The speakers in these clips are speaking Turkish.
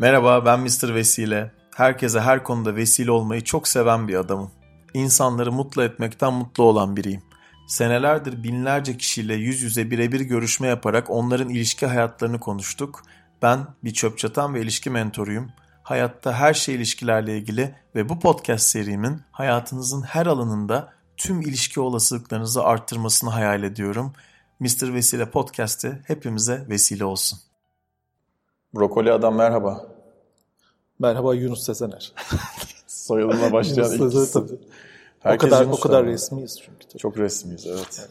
Merhaba ben Mr. Vesile. Herkese her konuda vesile olmayı çok seven bir adamım. İnsanları mutlu etmekten mutlu olan biriyim. Senelerdir binlerce kişiyle yüz yüze birebir görüşme yaparak onların ilişki hayatlarını konuştuk. Ben bir çöp çatan ve ilişki mentoruyum. Hayatta her şey ilişkilerle ilgili ve bu podcast serimin hayatınızın her alanında tüm ilişki olasılıklarınızı arttırmasını hayal ediyorum. Mr. Vesile Podcast'ı hepimize vesile olsun. Brokoli adam merhaba. Merhaba Yunus Sezener. Soyadımla başlayan Yunus Sezener tabii. o Herkes kadar Yunus o kadar resmiyiz çünkü. Tabii. Çok resmiyiz evet.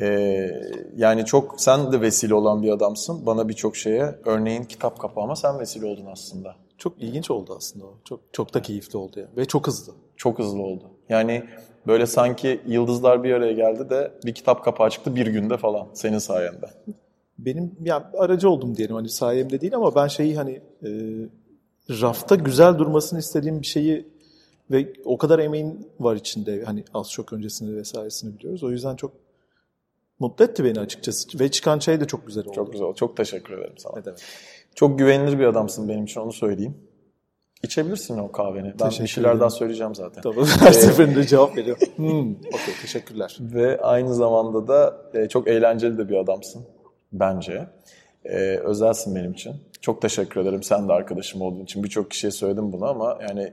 Ee, yani çok sen de vesile olan bir adamsın. Bana birçok şeye örneğin kitap kapağıma sen vesile oldun aslında. Çok ilginç oldu aslında o. Çok çok da keyifli oldu ya ve çok hızlı. Çok hızlı oldu. Yani böyle sanki yıldızlar bir araya geldi de bir kitap kapağı çıktı bir günde falan senin sayende. Benim ya aracı oldum diyelim hani sayemde değil ama ben şeyi hani e, rafta güzel durmasını istediğim bir şeyi ve o kadar emeğin var içinde hani az çok öncesinde vesairesini biliyoruz. O yüzden çok mutlu etti beni açıkçası ve çıkan şey de çok güzel oldu. Çok güzel oldu. Çok teşekkür ederim sana. Ne demek. Çok güvenilir bir adamsın benim için onu söyleyeyim. İçebilirsin o kahveni. Ben bir şeyler daha söyleyeceğim zaten. Tamam. Her seferinde cevap veriyorum. Hmm, okey teşekkürler. Ve aynı zamanda da e, çok eğlenceli de bir adamsın bence. E, özelsin benim için. Çok teşekkür ederim sen de arkadaşım olduğun için. Birçok kişiye söyledim bunu ama yani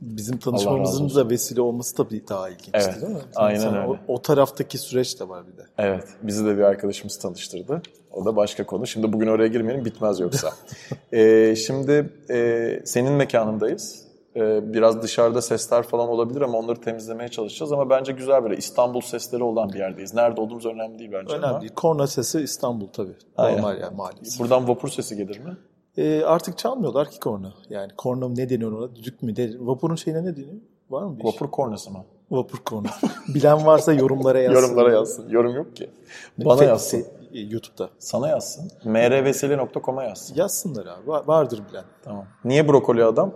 Bizim tanışmamızın da vesile olması tabii daha ilginçti Evet, değil mi? aynen Sana öyle. O, o taraftaki süreç de var bir de. evet bizi de bir arkadaşımız tanıştırdı. O da başka konu. Şimdi bugün oraya girmeyelim bitmez yoksa. E, şimdi e, senin mekanındayız. E, biraz dışarıda sesler falan olabilir ama onları temizlemeye çalışacağız. Ama bence güzel böyle İstanbul sesleri olan bir yerdeyiz. Nerede olduğumuz önemli değil bence ama. Önemli değil. Korna sesi İstanbul tabii. Aynen. Normal yani maalesef. Buradan vapur sesi gelir mi? Ee, artık çalmıyorlar ki korna. Yani korna ne deniyor ona? Düdük mü? De, vapurun şeyine ne deniyor? Var mı bir şey? Vapur kornası mı? Vapur korna. Bilen varsa yorumlara yazsın. Yorumlara yazsın. Yorum yok ki. Bana Fe- yazsın. fe- YouTube'da. Sana yazsın. mrveseli.com'a yazsın. Yazsınlar abi. Va- Vardır bilen. Tamam. Niye brokoli adam?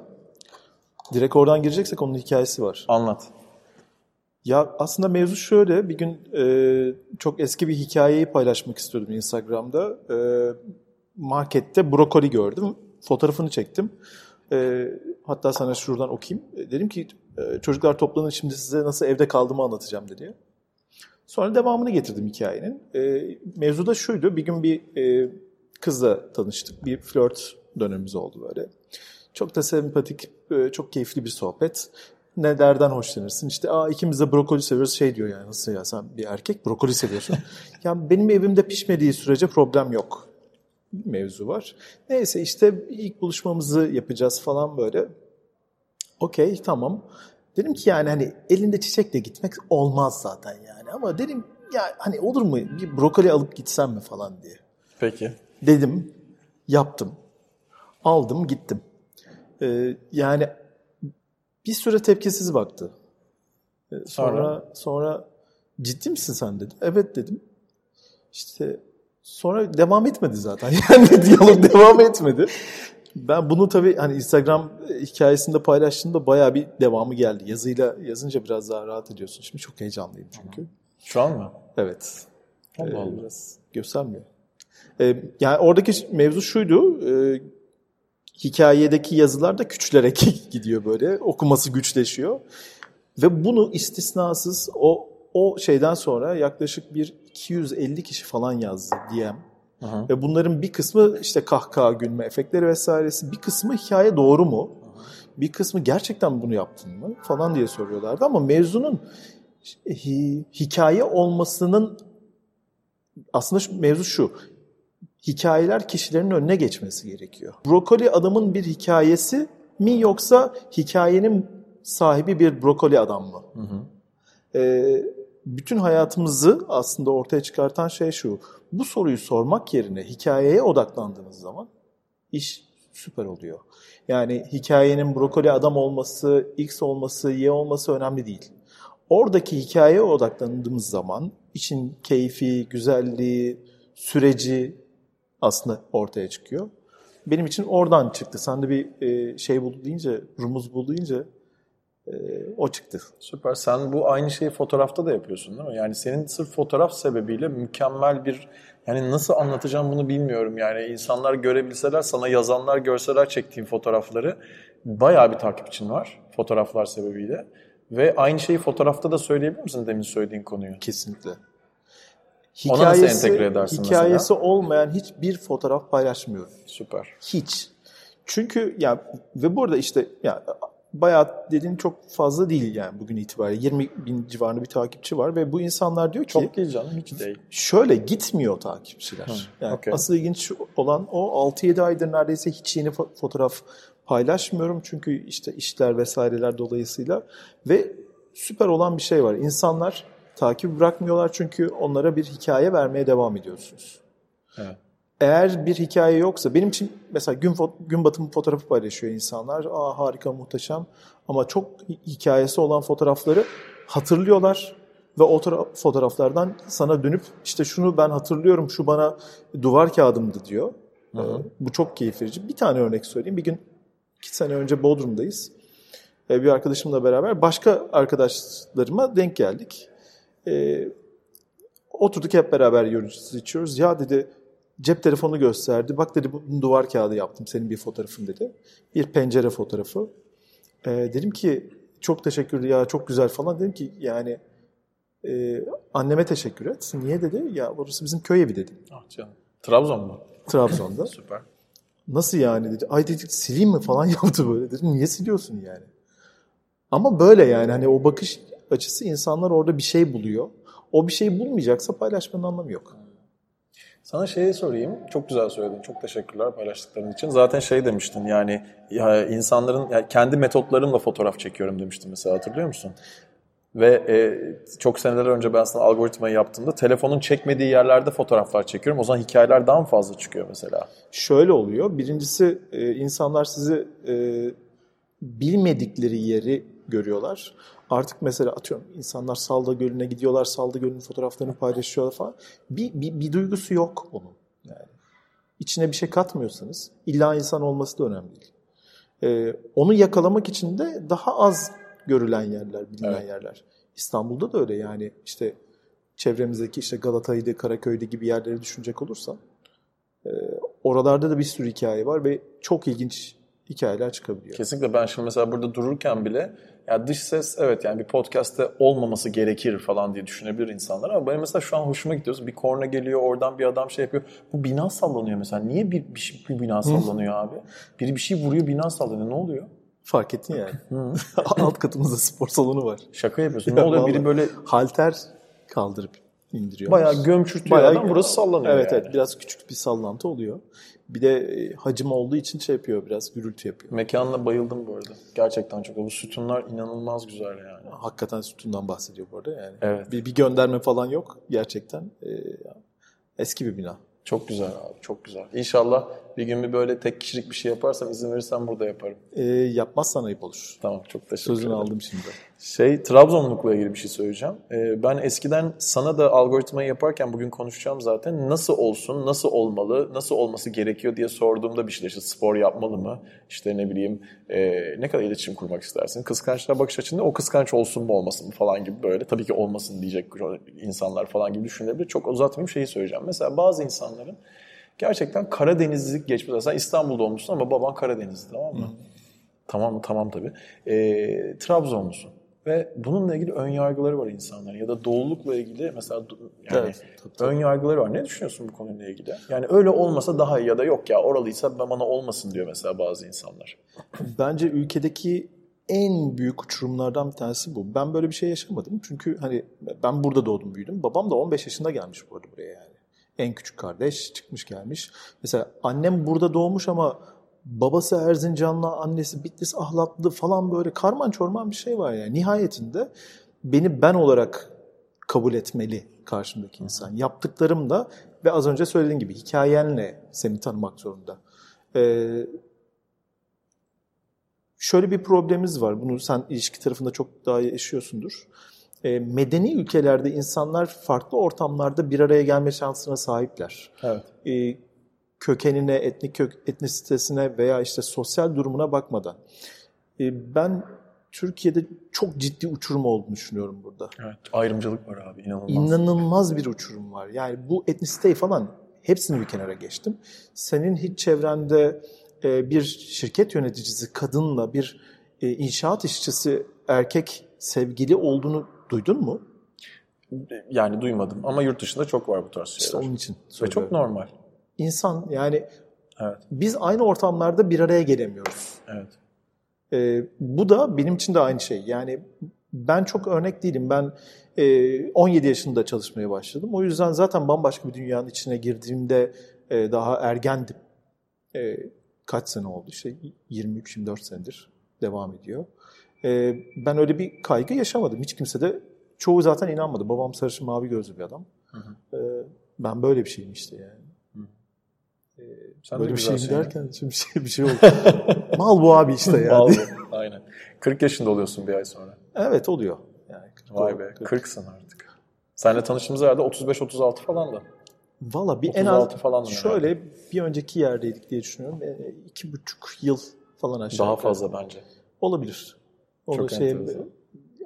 Direkt oradan gireceksek onun hikayesi var. Anlat. Ya aslında mevzu şöyle. Bir gün e, çok eski bir hikayeyi paylaşmak istiyordum Instagram'da. E, markette brokoli gördüm. Fotoğrafını çektim. E, hatta sana şuradan okuyayım. E, dedim ki e, çocuklar toplanın şimdi size nasıl evde kaldığımı anlatacağım dedi. Sonra devamını getirdim hikayenin. E, mevzu da şuydu. Bir gün bir e, kızla tanıştık. Bir flört dönemimiz oldu böyle. Çok da sempatik, e, çok keyifli bir sohbet. Nelerden hoşlanırsın? İşte Aa, ikimiz de brokoli seviyoruz. Şey diyor yani nasıl ya sen bir erkek brokoli seviyorsun. ya benim evimde pişmediği sürece problem yok. Bir mevzu var. Neyse işte ilk buluşmamızı yapacağız falan böyle. Okey tamam. Dedim ki yani hani elinde çiçekle gitmek olmaz zaten yani. Ama dedim ya hani olur mu bir brokoli alıp gitsem mi falan diye. Peki. Dedim, yaptım. Aldım, gittim. Ee, yani bir süre tepkisiz baktı. Ee, sonra, Sonra? sonra ciddi misin sen dedim. Evet dedim. İşte sonra devam etmedi zaten. Yani diyalog devam etmedi. Ben bunu tabii hani Instagram hikayesinde paylaştığımda bayağı bir devamı geldi. Yazıyla yazınca biraz daha rahat ediyorsun. Şimdi çok heyecanlıyım çünkü. Şu an mı? Evet. Allah Ee, Allah. biraz göstermiyor. Ee, yani oradaki mevzu şuydu. e, hikayedeki yazılar da küçülerek gidiyor böyle. Okuması güçleşiyor. Ve bunu istisnasız o o şeyden sonra yaklaşık bir 250 kişi falan yazdı hı. Ve bunların bir kısmı işte kahkaha, gülme efektleri vesairesi. Bir kısmı hikaye doğru mu? Bir kısmı gerçekten bunu yaptın mı? Falan diye soruyorlardı ama mevzunun hi- hikaye olmasının aslında mevzu şu. Hikayeler kişilerin önüne geçmesi gerekiyor. Brokoli adamın bir hikayesi mi yoksa hikayenin sahibi bir brokoli adam mı? Hı hı. Ee, bütün hayatımızı aslında ortaya çıkartan şey şu. Bu soruyu sormak yerine hikayeye odaklandığınız zaman iş süper oluyor. Yani hikayenin brokoli adam olması, X olması, Y olması önemli değil. Oradaki hikayeye odaklandığımız zaman işin keyfi, güzelliği, süreci aslında ortaya çıkıyor. Benim için oradan çıktı. Sen de bir e, şey buldu deyince, rumuz buldu deyince E, o çıktı. Süper. Sen bu aynı şeyi fotoğrafta da yapıyorsun değil mi? Yani senin sırf fotoğraf sebebiyle mükemmel bir yani nasıl anlatacağım bunu bilmiyorum. Yani insanlar görebilseler, sana yazanlar görseler çektiğin fotoğrafları bayağı bir takipçin var fotoğraflar sebebiyle. Ve aynı şeyi fotoğrafta da söyleyebilir misin demin söylediğin konuyu? Kesinlikle. Ona nasıl entegre edersin hikayesi mesela? olmayan hiçbir fotoğraf paylaşmıyorum. Süper. Hiç. Çünkü ya ve burada işte ya bayağı dediğin çok fazla değil yani bugün itibariyle. 20 bin civarında bir takipçi var ve bu insanlar diyor ki... Çok değil canım hiç değil. Şöyle gitmiyor takipçiler. Hı, yani okay. Asıl ilginç olan o 6-7 aydır neredeyse hiç yeni fotoğraf paylaşmıyorum. Çünkü işte işler vesaireler dolayısıyla ve süper olan bir şey var. İnsanlar takip bırakmıyorlar çünkü onlara bir hikaye vermeye devam ediyorsunuz. Evet. Eğer bir hikaye yoksa benim için mesela gün, gün batımı fotoğrafı paylaşıyor insanlar. Aa harika muhteşem ama çok hikayesi olan fotoğrafları hatırlıyorlar ve o fotoğraflardan sana dönüp işte şunu ben hatırlıyorum şu bana duvar kağıdımdı diyor. Hı hı. Bu çok keyif verici. Bir tane örnek söyleyeyim. Bir gün iki sene önce Bodrum'dayız. Bir arkadaşımla beraber başka arkadaşlarıma denk geldik. E, oturduk hep beraber yiyoruz, içiyoruz. Ya dedi cep telefonu gösterdi. Bak dedi bunu duvar kağıdı yaptım senin bir fotoğrafın dedi. Bir pencere fotoğrafı. E, dedim ki çok teşekkür ya çok güzel falan. Dedim ki yani e, anneme teşekkür et. Niye dedi? Ya burası bizim köy evi dedi. Ah canım. Trabzon mu? Trabzon'da. Süper. Nasıl yani dedi. Ay dedik sileyim mi falan yaptı böyle. Dedim niye siliyorsun yani? Ama böyle yani hani o bakış açısı insanlar orada bir şey buluyor. O bir şey bulmayacaksa paylaşmanın anlamı yok. Sana şeyi sorayım. Çok güzel söyledin. Çok teşekkürler paylaştıkların için. Zaten şey demiştin yani ya insanların ya kendi metotlarımla fotoğraf çekiyorum demiştin mesela hatırlıyor musun? Ve e, çok seneler önce ben sana algoritmayı yaptığımda telefonun çekmediği yerlerde fotoğraflar çekiyorum. O zaman hikayeler daha mı fazla çıkıyor mesela? Şöyle oluyor. Birincisi e, insanlar sizi e, bilmedikleri yeri görüyorlar. Artık mesela atıyorum insanlar Salda Gölü'ne gidiyorlar, Salda Gölü'nün fotoğraflarını paylaşıyorlar falan. Bir, bir, bir duygusu yok onun. Yani içine bir şey katmıyorsanız illa insan olması da önemli değil. Ee, onu yakalamak için de daha az görülen yerler, bilinen evet. yerler. İstanbul'da da öyle yani işte çevremizdeki işte Galata'ydı, Karaköy'de gibi yerleri düşünecek olursan e, oralarda da bir sürü hikaye var ve çok ilginç hikayeler çıkabiliyor. Kesinlikle ben şimdi mesela burada dururken bile ya dış ses evet yani bir podcast'te olmaması gerekir falan diye düşünebilir insanlar ama benim mesela şu an hoşuma gidiyoruz. Bir korna geliyor oradan bir adam şey yapıyor. Bu bina sallanıyor mesela. Niye bir, bir, şey, bir bina sallanıyor abi? Biri bir şey vuruyor bina sallanıyor. Ne oluyor? Fark ettin yani. Alt katımızda spor salonu var. Şaka yapıyorsun. Ne oluyor? Biri böyle halter kaldırıp indiriyor. Bayağı gömçürtüyor Bayağı adam. Burası sallanıyor Evet yani. evet biraz küçük bir sallantı oluyor. Bir de e, hacim olduğu için şey yapıyor biraz gürültü yapıyor. Mekanla bayıldım bu arada. Gerçekten çok. Bu sütunlar inanılmaz güzel yani. Hakikaten sütundan bahsediyor bu arada yani. Evet. Bir, bir gönderme falan yok gerçekten. Ee, eski bir bina. Çok güzel abi, çok güzel. İnşallah bir gün bir böyle tek kişilik bir şey yaparsam izin verirsen burada yaparım. E, yapmazsan ayıp olur. Tamam, çok teşekkür Sözünü aldım şimdi. Şey, Trabzonlukla ilgili bir şey söyleyeceğim. E, ben eskiden sana da algoritmayı yaparken bugün konuşacağım zaten. Nasıl olsun, nasıl olmalı, nasıl olması gerekiyor diye sorduğumda bir şeyler. İşte spor yapmalı mı? İşte ne bileyim e, ne kadar iletişim kurmak istersin? Kıskançlığa bakış açında o kıskanç olsun mu olmasın mı falan gibi böyle. Tabii ki olmasın diyecek insanlar falan gibi düşünebilir. Çok uzatmayayım şeyi söyleyeceğim. Mesela bazı insanların gerçekten Karadenizlilik geçmiş. Mesela İstanbul'da olmuşsun ama baban Karadenizli tamam mı? Hı. Tamam tamam tabii. E, Trabzonlusun. Ve bununla ilgili ön yargıları var insanların. Ya da doğullukla ilgili mesela yani evet, tabii, tabii. ön yargıları var. Ne düşünüyorsun bu konuyla ilgili? Yani öyle olmasa daha iyi ya da yok ya oralıysa bana olmasın diyor mesela bazı insanlar. Bence ülkedeki en büyük uçurumlardan bir tanesi bu. Ben böyle bir şey yaşamadım. Çünkü hani ben burada doğdum büyüdüm. Babam da 15 yaşında gelmiş bu arada buraya yani. En küçük kardeş çıkmış gelmiş. Mesela annem burada doğmuş ama babası Erzincanlı, annesi Bitlis ahlatlı falan böyle karman çorman bir şey var yani. Nihayetinde beni ben olarak kabul etmeli karşımdaki insan. Yaptıklarım da ve az önce söylediğim gibi hikayenle seni tanımak zorunda. Ee, şöyle bir problemimiz var. Bunu sen ilişki tarafında çok daha yaşıyorsundur. Ee, medeni ülkelerde insanlar farklı ortamlarda bir araya gelme şansına sahipler. Evet. Ee, kökenine, etnik kök, etnisitesine veya işte sosyal durumuna bakmadan. E, ben Türkiye'de çok ciddi uçurum olduğunu düşünüyorum burada. Evet, ayrımcılık var abi inanılmaz. İnanılmaz bir uçurum var. Yani bu etnisiteyi falan hepsini bir kenara geçtim. Senin hiç çevrende e, bir şirket yöneticisi kadınla bir e, inşaat işçisi erkek sevgili olduğunu duydun mu? Yani duymadım ama yurt dışında çok var bu tarz şeyler. İşte onun için Ve söylüyorum. çok normal. İnsan yani Evet, biz aynı ortamlarda bir araya gelemiyoruz. evet. E, bu da benim için de aynı şey. Yani ben çok örnek değilim. Ben e, 17 yaşında çalışmaya başladım. O yüzden zaten bambaşka bir dünyanın içine girdiğimde e, daha ergendim. E, kaç sene oldu? İşte 23-24 senedir devam ediyor. E, ben öyle bir kaygı yaşamadım. Hiç kimse de çoğu zaten inanmadı. Babam sarışın mavi gözlü bir adam. Hı hı. E, ben böyle bir şeyim işte yani. E, Sen böyle bir güzel şeyim şeyler. derken şimdi bir şey, bir şey oldu. Mal bu abi işte yani. Vallahi, Aynen. 40 yaşında oluyorsun bir ay sonra. Evet oluyor. Yani Vay be, 40'sın artık. Seninle tanıştığımız herhalde 35-36 falan da. Valla bir en az 36 falandım şöyle bir önceki yerdeydik diye düşünüyorum. E, iki buçuk yıl falan aşağı. Daha yukarı. fazla bence. Olabilir. Onu Çok şey, enteresan.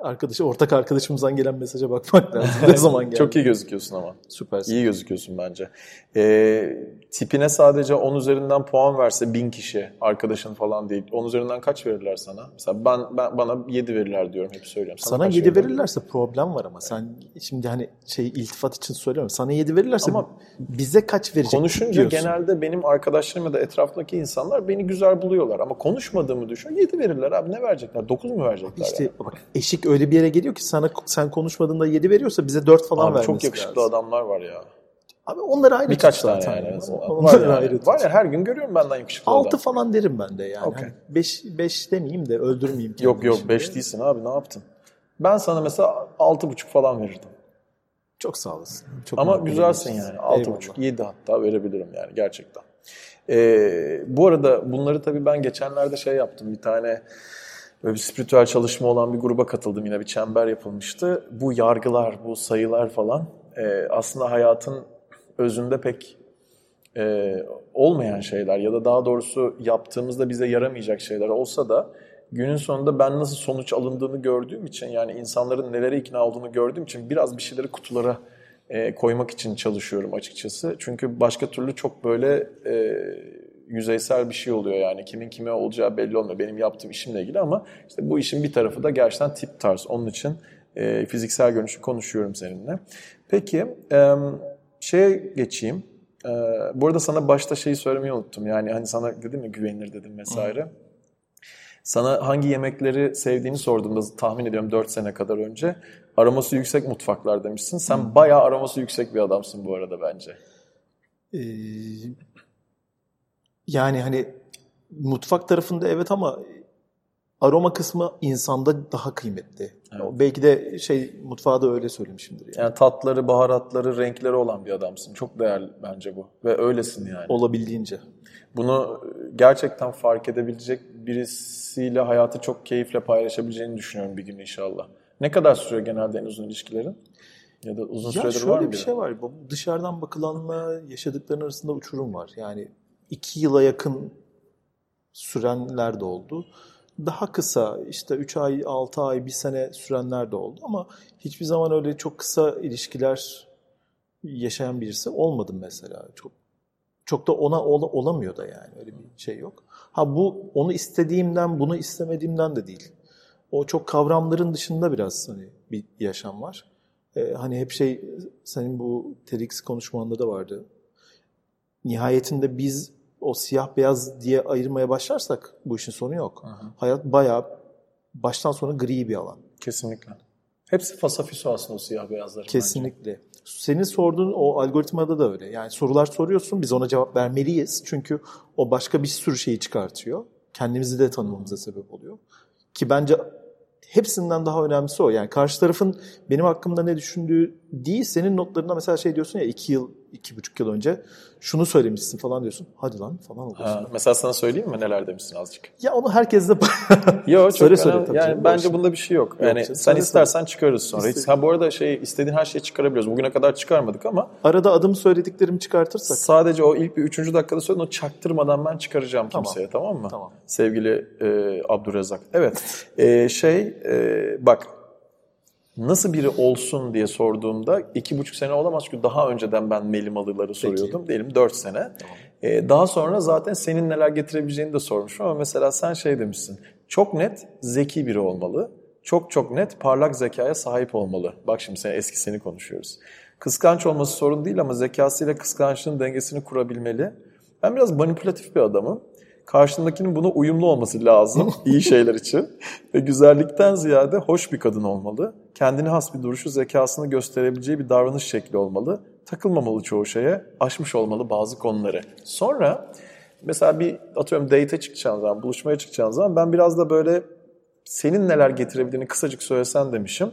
Arkadaşı, ortak arkadaşımızdan gelen mesaja bakmak lazım. ne zaman geldi? Çok iyi gözüküyorsun ama. Süpersin. İyi gözüküyorsun bence. Ee, tipine sadece 10 üzerinden puan verse 1000 kişi, arkadaşın falan değil. 10 üzerinden kaç verirler sana? Mesela ben, ben bana 7 verirler diyorum hep söylüyorum. Sana kaç 7 verirler? verirlerse problem var ama sen şimdi hani şey iltifat için söylüyorum. Sana 7 verirlerse Ama bize kaç verecek Konuşunca diyorsun. genelde benim arkadaşlarım ya da etrafındaki insanlar beni güzel buluyorlar. Ama konuşmadığımı düşün 7 verirler abi ne verecekler? 9 mu verecekler? İşte yani? bak eşik öyle bir yere geliyor ki sana sen konuşmadığında 7 veriyorsa bize 4 falan Abi vermesi çok yakışıklı lazım. adamlar var ya. Abi onları ayrı Birkaç tane zaten yani. Onları Var yani. ayrı tut. Var ya her gün görüyorum benden yakışıklı 6 adam. falan derim ben de yani. Okey. 5 5 demeyeyim de öldürmeyeyim kendimi. Yok yok şimdi. 5 değilsin abi ne yaptın? Ben sana mesela 6,5 falan verirdim. Çok sağ olasın. Çok Ama güzelsin yani. Eyvallah. 6,5 7 hatta verebilirim yani gerçekten. Ee, bu arada bunları tabii ben geçenlerde şey yaptım. Bir tane böyle bir spiritüel çalışma olan bir gruba katıldım. Yine bir çember yapılmıştı. Bu yargılar, bu sayılar falan e, aslında hayatın özünde pek e, olmayan şeyler ya da daha doğrusu yaptığımızda bize yaramayacak şeyler olsa da günün sonunda ben nasıl sonuç alındığını gördüğüm için yani insanların nelere ikna olduğunu gördüğüm için biraz bir şeyleri kutulara e, koymak için çalışıyorum açıkçası. Çünkü başka türlü çok böyle e, yüzeysel bir şey oluyor yani kimin kime olacağı belli olmuyor benim yaptığım işimle ilgili ama işte bu işin bir tarafı da gerçekten tip tarz. Onun için e, fiziksel görünüşü konuşuyorum seninle. Peki e, şeye geçeyim. Ee, bu arada sana başta şeyi söylemeyi unuttum. Yani hani sana dedim ya güvenilir dedim vesaire. Sana hangi yemekleri sevdiğini sorduğumda tahmin ediyorum 4 sene kadar önce aroması yüksek mutfaklar demişsin. Sen bayağı aroması yüksek bir adamsın bu arada bence. Ee, yani hani mutfak tarafında evet ama aroma kısmı insanda daha kıymetli. Evet. Belki de şey mutfağı da öyle söylemişimdir. Yani. Yani tatları, baharatları, renkleri olan bir adamsın. Çok değerli bence bu. Ve öylesin yani. Olabildiğince. Bunu gerçekten fark edebilecek birisiyle hayatı çok keyifle paylaşabileceğini düşünüyorum bir gün inşallah. Ne kadar sürüyor genelde en uzun ilişkilerin? Ya da uzun Ya süredir şöyle var mı? bir biri? şey var. Bu Dışarıdan bakılanla yaşadıkların arasında uçurum var. Yani iki yıla yakın sürenler de oldu. Daha kısa işte 3 ay, 6 ay, 1 sene sürenler de oldu ama hiçbir zaman öyle çok kısa ilişkiler yaşayan birisi olmadım mesela. Çok çok da ona ola- olamıyor da yani öyle bir şey yok. Ha bu onu istediğimden, bunu istemediğimden de değil. O çok kavramların dışında biraz hani bir yaşam var. Ee, hani hep şey senin bu TEDx konuşmanda da vardı. Nihayetinde biz o siyah beyaz diye ayırmaya başlarsak bu işin sonu yok. Hı hı. Hayat bayağı baştan sona gri bir alan. Kesinlikle. Hepsi fasafiso aslında o siyah beyazların. Kesinlikle. Senin sorduğun o algoritmada da öyle. Yani sorular soruyorsun biz ona cevap vermeliyiz. Çünkü o başka bir sürü şeyi çıkartıyor. Kendimizi de tanımamıza sebep oluyor. Ki bence hepsinden daha önemlisi o. Yani karşı tarafın benim hakkımda ne düşündüğü değil senin notlarında mesela şey diyorsun ya iki yıl, iki buçuk yıl önce şunu söylemişsin falan diyorsun. Hadi lan falan oluyorsun. Ha, mesela sana söyleyeyim mi neler demişsin azıcık? Ya onu herkes de Yok çok Söyle, söyle tabii yani canım, bence bunda bir şey yok. Yok Yani canım, sen söyle, istersen çıkarırız sonra. İste- ha bu arada şey istediğin her şeyi çıkarabiliyoruz. Bugüne kadar çıkarmadık ama arada adımı söylediklerimi çıkartırsak. sadece o ilk bir üçüncü dakikada söyledin o çaktırmadan ben çıkaracağım Tamam. kimseye tamam mı? Tamam. Sevgili e, Abdurrezzak. Evet e, şey e, bak nasıl biri olsun diye sorduğumda iki buçuk sene olamaz çünkü daha önceden ben Melimalıları soruyordum. Diyelim dört sene. E, daha sonra zaten senin neler getirebileceğini de sormuşum ama mesela sen şey demişsin. Çok net zeki biri olmalı. Çok çok net parlak zekaya sahip olmalı. Bak şimdi sen eski seni konuşuyoruz. Kıskanç olması sorun değil ama zekasıyla kıskançlığın dengesini kurabilmeli. Ben biraz manipülatif bir adamım. Karşındakinin buna uyumlu olması lazım iyi şeyler için. Ve güzellikten ziyade hoş bir kadın olmalı. Kendine has bir duruşu, zekasını gösterebileceği bir davranış şekli olmalı. Takılmamalı çoğu şeye, aşmış olmalı bazı konuları. Sonra mesela bir atıyorum date'e çıkacağın zaman, buluşmaya çıkacağın zaman ben biraz da böyle senin neler getirebildiğini kısacık söylesen demişim.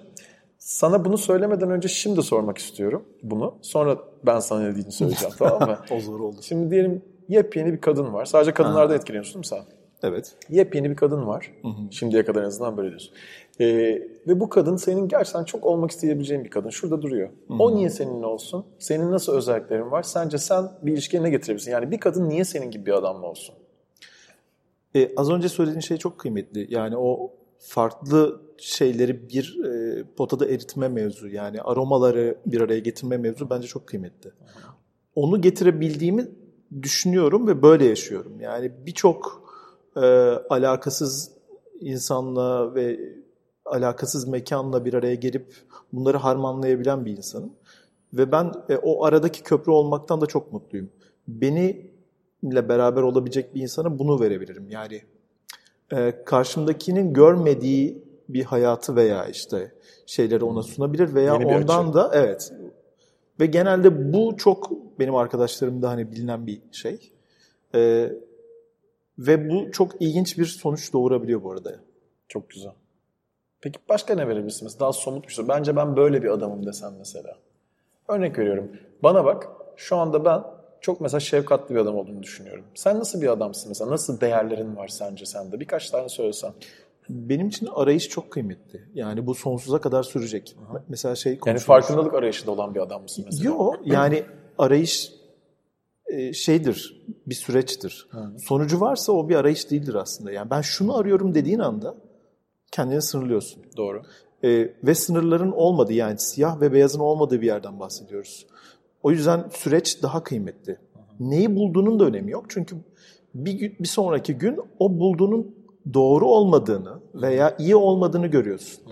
Sana bunu söylemeden önce şimdi sormak istiyorum bunu. Sonra ben sana ne dediğini söyleyeceğim tamam mı? O zor oldu. Şimdi diyelim yepyeni bir kadın var. Sadece kadınlarda etkileniyorsun değil mi sen? Evet. Yepyeni bir kadın var. Şimdiye kadar en azından böyle diyorsun. Ee, ve bu kadın senin gerçekten çok olmak isteyebileceğin bir kadın. Şurada duruyor. O niye seninle olsun? Senin nasıl özelliklerin var? Sence sen bir ilişkiye ne getirebilirsin? Yani bir kadın niye senin gibi bir adamla olsun? E, az önce söylediğin şey çok kıymetli. Yani o farklı şeyleri bir e, potada eritme mevzu yani aromaları bir araya getirme mevzu bence çok kıymetli. Onu getirebildiğimi düşünüyorum ve böyle yaşıyorum. Yani birçok e, alakasız insanla ve alakasız mekanla bir araya gelip bunları harmanlayabilen bir insanım. Ve ben e, o aradaki köprü olmaktan da çok mutluyum. Beni ile beraber olabilecek bir insana bunu verebilirim. Yani e, karşımdakinin görmediği bir hayatı veya işte şeyleri ona sunabilir veya Yeni ondan da evet. Ve genelde bu çok benim arkadaşlarımda hani bilinen bir şey. E, ve bu çok ilginç bir sonuç doğurabiliyor bu arada. Çok güzel. Peki başka ne verebilirsin? Mesela daha somut bir şey. Bence ben böyle bir adamım desem mesela. Örnek veriyorum. Bana bak şu anda ben çok mesela şefkatli bir adam olduğunu düşünüyorum. Sen nasıl bir adamsın mesela? Nasıl değerlerin var sence sende? Birkaç tane söylesen. Benim için arayış çok kıymetli. Yani bu sonsuza kadar sürecek. Mesela şey Yani konuşuyoruz. farkındalık arayışında olan bir adam mısın mesela? Yok yani arayış e, şeydir, bir süreçtir. Sonucu varsa o bir arayış değildir aslında. Yani ben şunu arıyorum dediğin anda kendini sınırlıyorsun. Doğru. E, ve sınırların olmadığı yani siyah ve beyazın olmadığı bir yerden bahsediyoruz. O yüzden süreç daha kıymetli. Neyi bulduğunun da önemi yok. Çünkü bir, gün- bir sonraki gün o bulduğunun doğru olmadığını veya iyi olmadığını görüyorsun.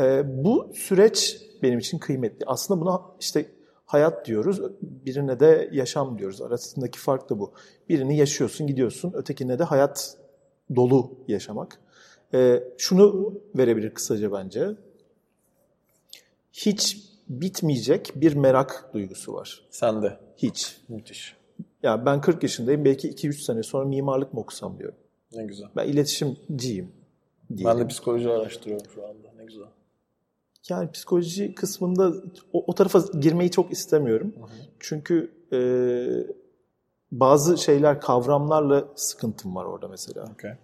E, bu süreç benim için kıymetli. Aslında buna işte hayat diyoruz, birine de yaşam diyoruz. Arasındaki fark da bu. Birini yaşıyorsun, gidiyorsun. Ötekine de hayat dolu yaşamak. E, şunu verebilir kısaca bence. Hiç bitmeyecek bir merak duygusu var. Sende. Hiç. Müthiş. Yani ben 40 yaşındayım. Belki 2-3 sene sonra mimarlık mı okusam diyorum. Ne güzel. Ben iletişimciyim. diyelim. Ben de psikoloji araştırıyorum şu anda. Ne güzel. Yani psikoloji kısmında o, o tarafa girmeyi çok istemiyorum. Çünkü e, bazı şeyler, kavramlarla sıkıntım var orada mesela. Okay.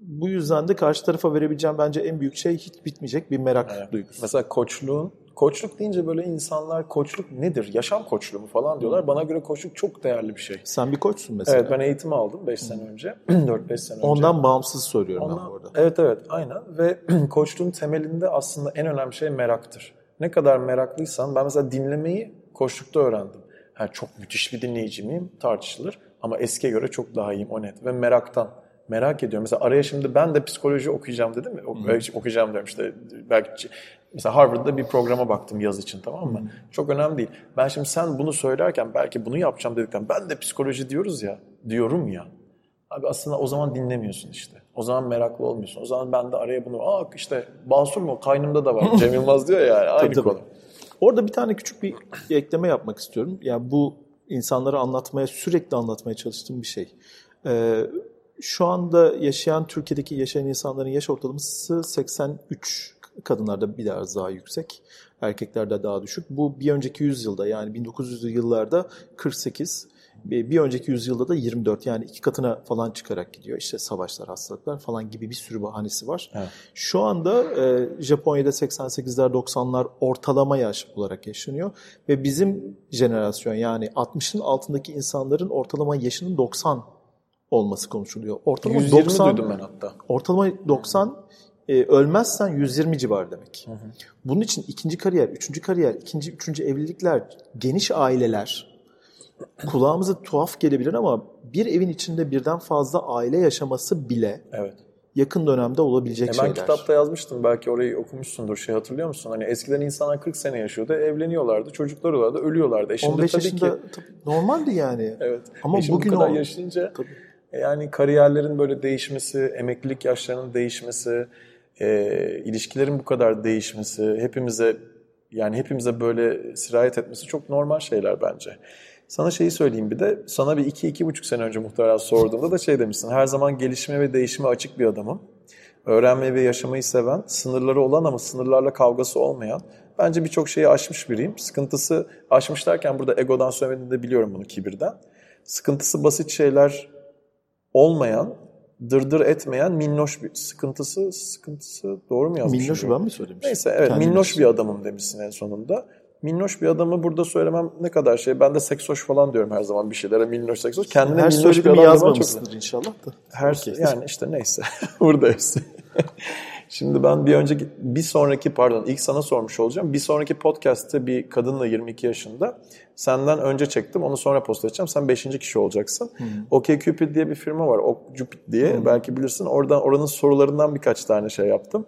Bu yüzden de karşı tarafa verebileceğim bence en büyük şey hiç bitmeyecek bir merak Evet. duygusu. Mesela koçluğun, koçluk deyince böyle insanlar koçluk nedir? Yaşam koçluğu mu falan diyorlar. Bana göre koçluk çok değerli bir şey. Sen bir koçsun mesela. Evet ben eğitim aldım 5 sene önce. 4-5 sene önce. Ondan bağımsız soruyorum ben Ondan- burada. Evet evet aynen ve koçluğun temelinde aslında en önemli şey meraktır. Ne kadar meraklıysan ben mesela dinlemeyi koçlukta öğrendim. Ha, çok müthiş bir dinleyici miyim tartışılır ama eskiye göre çok daha iyiyim o net ve meraktan. Merak ediyorum. Mesela araya şimdi ben de psikoloji okuyacağım dedim mi? Ok- Okuyacağım diyorum işte belki mesela Harvard'da bir programa baktım yaz için tamam mı? Çok önemli değil. Ben şimdi sen bunu söylerken belki bunu yapacağım dedikten ben de psikoloji diyoruz ya diyorum ya. Abi aslında o zaman dinlemiyorsun işte. O zaman meraklı olmuyorsun. O zaman ben de araya bunu, aa işte Basur mu? Kaynımda da var. Cem Yılmaz diyor ya yani. Aynı Tabii, tabii. konu. Orada bir tane küçük bir ekleme yapmak istiyorum. Yani bu insanlara anlatmaya, sürekli anlatmaya çalıştığım bir şey. Ee, şu anda yaşayan, Türkiye'deki yaşayan insanların yaş ortalaması 83 Kadınlarda biraz daha yüksek, erkeklerde daha düşük. Bu bir önceki yüzyılda yani 1900'lü yıllarda 48, bir önceki yüzyılda da 24 yani iki katına falan çıkarak gidiyor. İşte savaşlar, hastalıklar falan gibi bir sürü bahanesi var. Evet. Şu anda e, Japonya'da 88'ler 90'lar ortalama yaş olarak yaşanıyor. Ve bizim jenerasyon yani 60'ın altındaki insanların ortalama yaşının 90 olması konuşuluyor. Ortalama 120 90, duydum ben hatta. Ortalama 90 e, ölmezsen 120 civar demek. Hı hı. Bunun için ikinci kariyer, üçüncü kariyer, ikinci, üçüncü evlilikler, geniş aileler kulağımıza tuhaf gelebilir ama bir evin içinde birden fazla aile yaşaması bile evet. yakın dönemde olabilecek e ben şeyler. Ben kitapta yazmıştım belki orayı okumuşsundur şey hatırlıyor musun? Hani eskiden insanlar 40 sene yaşıyordu, evleniyorlardı, çocukları vardı, ölüyorlardı. E şimdi 15 tabii yaşında ki... tabii, normaldi yani. evet. Ama e bugün bu kadar o... yaşayınca tabii. E yani kariyerlerin böyle değişmesi, emeklilik yaşlarının değişmesi, e, ilişkilerin bu kadar değişmesi, hepimize yani hepimize böyle sirayet etmesi çok normal şeyler bence. Sana şeyi söyleyeyim bir de. Sana bir iki, iki buçuk sene önce muhtemelen sorduğumda da şey demişsin. Her zaman gelişime ve değişime açık bir adamım. Öğrenmeyi ve yaşamayı seven, sınırları olan ama sınırlarla kavgası olmayan, bence birçok şeyi aşmış biriyim. Sıkıntısı, aşmış derken burada egodan söylemediğini de biliyorum bunu kibirden. Sıkıntısı basit şeyler olmayan, dırdır etmeyen minnoş bir sıkıntısı sıkıntısı doğru mu yazmışım? Minnoş ben mi söylemişim? Neyse evet Kendimiz. minnoş bir adamım demişsin en sonunda minnoş bir adamı burada söylemem ne kadar şey. Ben de seksoş falan diyorum her zaman bir şeylere minnoş seksoş. Kendine her minnoş bir adam yazmamışsındır inşallah da. Her okay. yani işte neyse. Buradayız. Şimdi ben bir önceki bir sonraki pardon ilk sana sormuş olacağım. Bir sonraki podcast'te bir kadınla 22 yaşında senden önce çektim. Onu sonra post edeceğim. Sen 5. kişi olacaksın. Hmm. OkCupid diye bir firma var. OkCupid diye hmm. belki bilirsin. Oradan oranın sorularından birkaç tane şey yaptım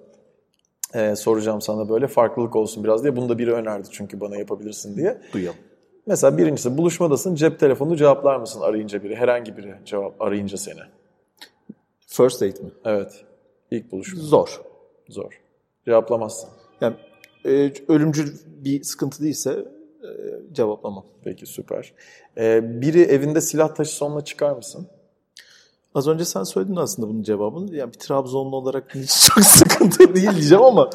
e, soracağım sana böyle farklılık olsun biraz diye. Bunu da biri önerdi çünkü bana yapabilirsin diye. Duyalım. Mesela birincisi buluşmadasın cep telefonunu cevaplar mısın arayınca biri? Herhangi biri cevap arayınca seni. First date mi? Evet. İlk buluşma. Zor. Zor. Cevaplamazsın. Yani e, ölümcül bir sıkıntı değilse e, cevaplamam. Peki süper. E, biri evinde silah taşısa onunla çıkar mısın? Az önce sen söyledin aslında bunun cevabını. Yani bir Trabzonlu olarak hiç çok sıkıntı değil diyeceğim ama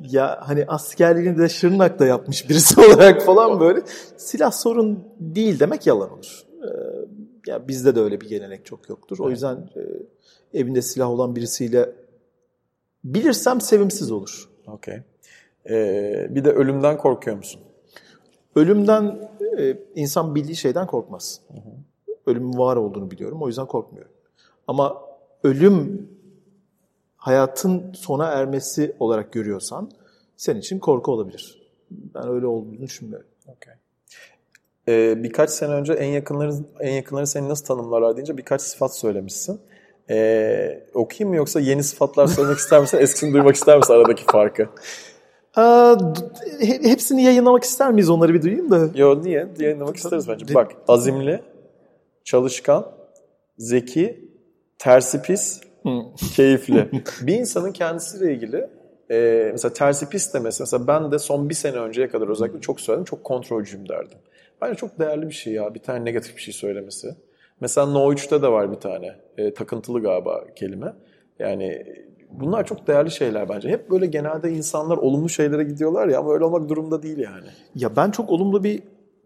ya hani askerliğini de Şırnak'ta yapmış birisi olarak falan böyle silah sorun değil demek yalan olur. Ee, ya bizde de öyle bir gelenek çok yoktur. O yüzden e, evinde silah olan birisiyle bilirsem sevimsiz olur. Okey. Ee, bir de ölümden korkuyor musun? Ölümden e, insan bildiği şeyden korkmaz. Hı hı. Ölümün var olduğunu biliyorum. O yüzden korkmuyorum. Ama ölüm hayatın sona ermesi olarak görüyorsan senin için korku olabilir. Ben öyle olduğunu düşünmüyorum. Okay. Ee, birkaç sene önce en yakınların en yakınları seni nasıl tanımlarlar deyince birkaç sıfat söylemişsin. Ee, okuyayım mı yoksa yeni sıfatlar söylemek ister misin? Eskisini duymak ister misin aradaki farkı? Aa, hepsini yayınlamak ister miyiz? Onları bir duyayım da. Yo niye? Yayınlamak isteriz bence. Bak azimli, çalışkan, zeki, tersi pis, keyifli. bir insanın kendisiyle ilgili e, mesela tersi pis demesi mesela ben de son bir sene önceye kadar özellikle çok söyledim çok kontrolcüyüm derdim. Bence çok değerli bir şey ya bir tane negatif bir şey söylemesi. Mesela No 3'te de var bir tane e, takıntılı galiba kelime. Yani bunlar çok değerli şeyler bence. Hep böyle genelde insanlar olumlu şeylere gidiyorlar ya ama öyle olmak durumda değil yani. Ya ben çok olumlu bir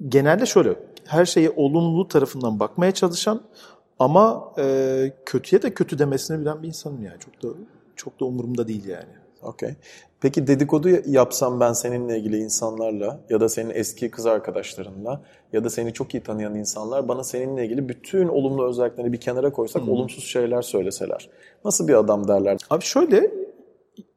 genelde şöyle her şeye olumlu tarafından bakmaya çalışan ama e, kötüye de kötü demesini bilen bir insanım yani. Çok da çok da umurumda değil yani. Okey. Peki dedikodu yapsam ben seninle ilgili insanlarla ya da senin eski kız arkadaşlarınla ya da seni çok iyi tanıyan insanlar bana seninle ilgili bütün olumlu özelliklerini bir kenara koysak hmm. olumsuz şeyler söyleseler. Nasıl bir adam derler? Abi şöyle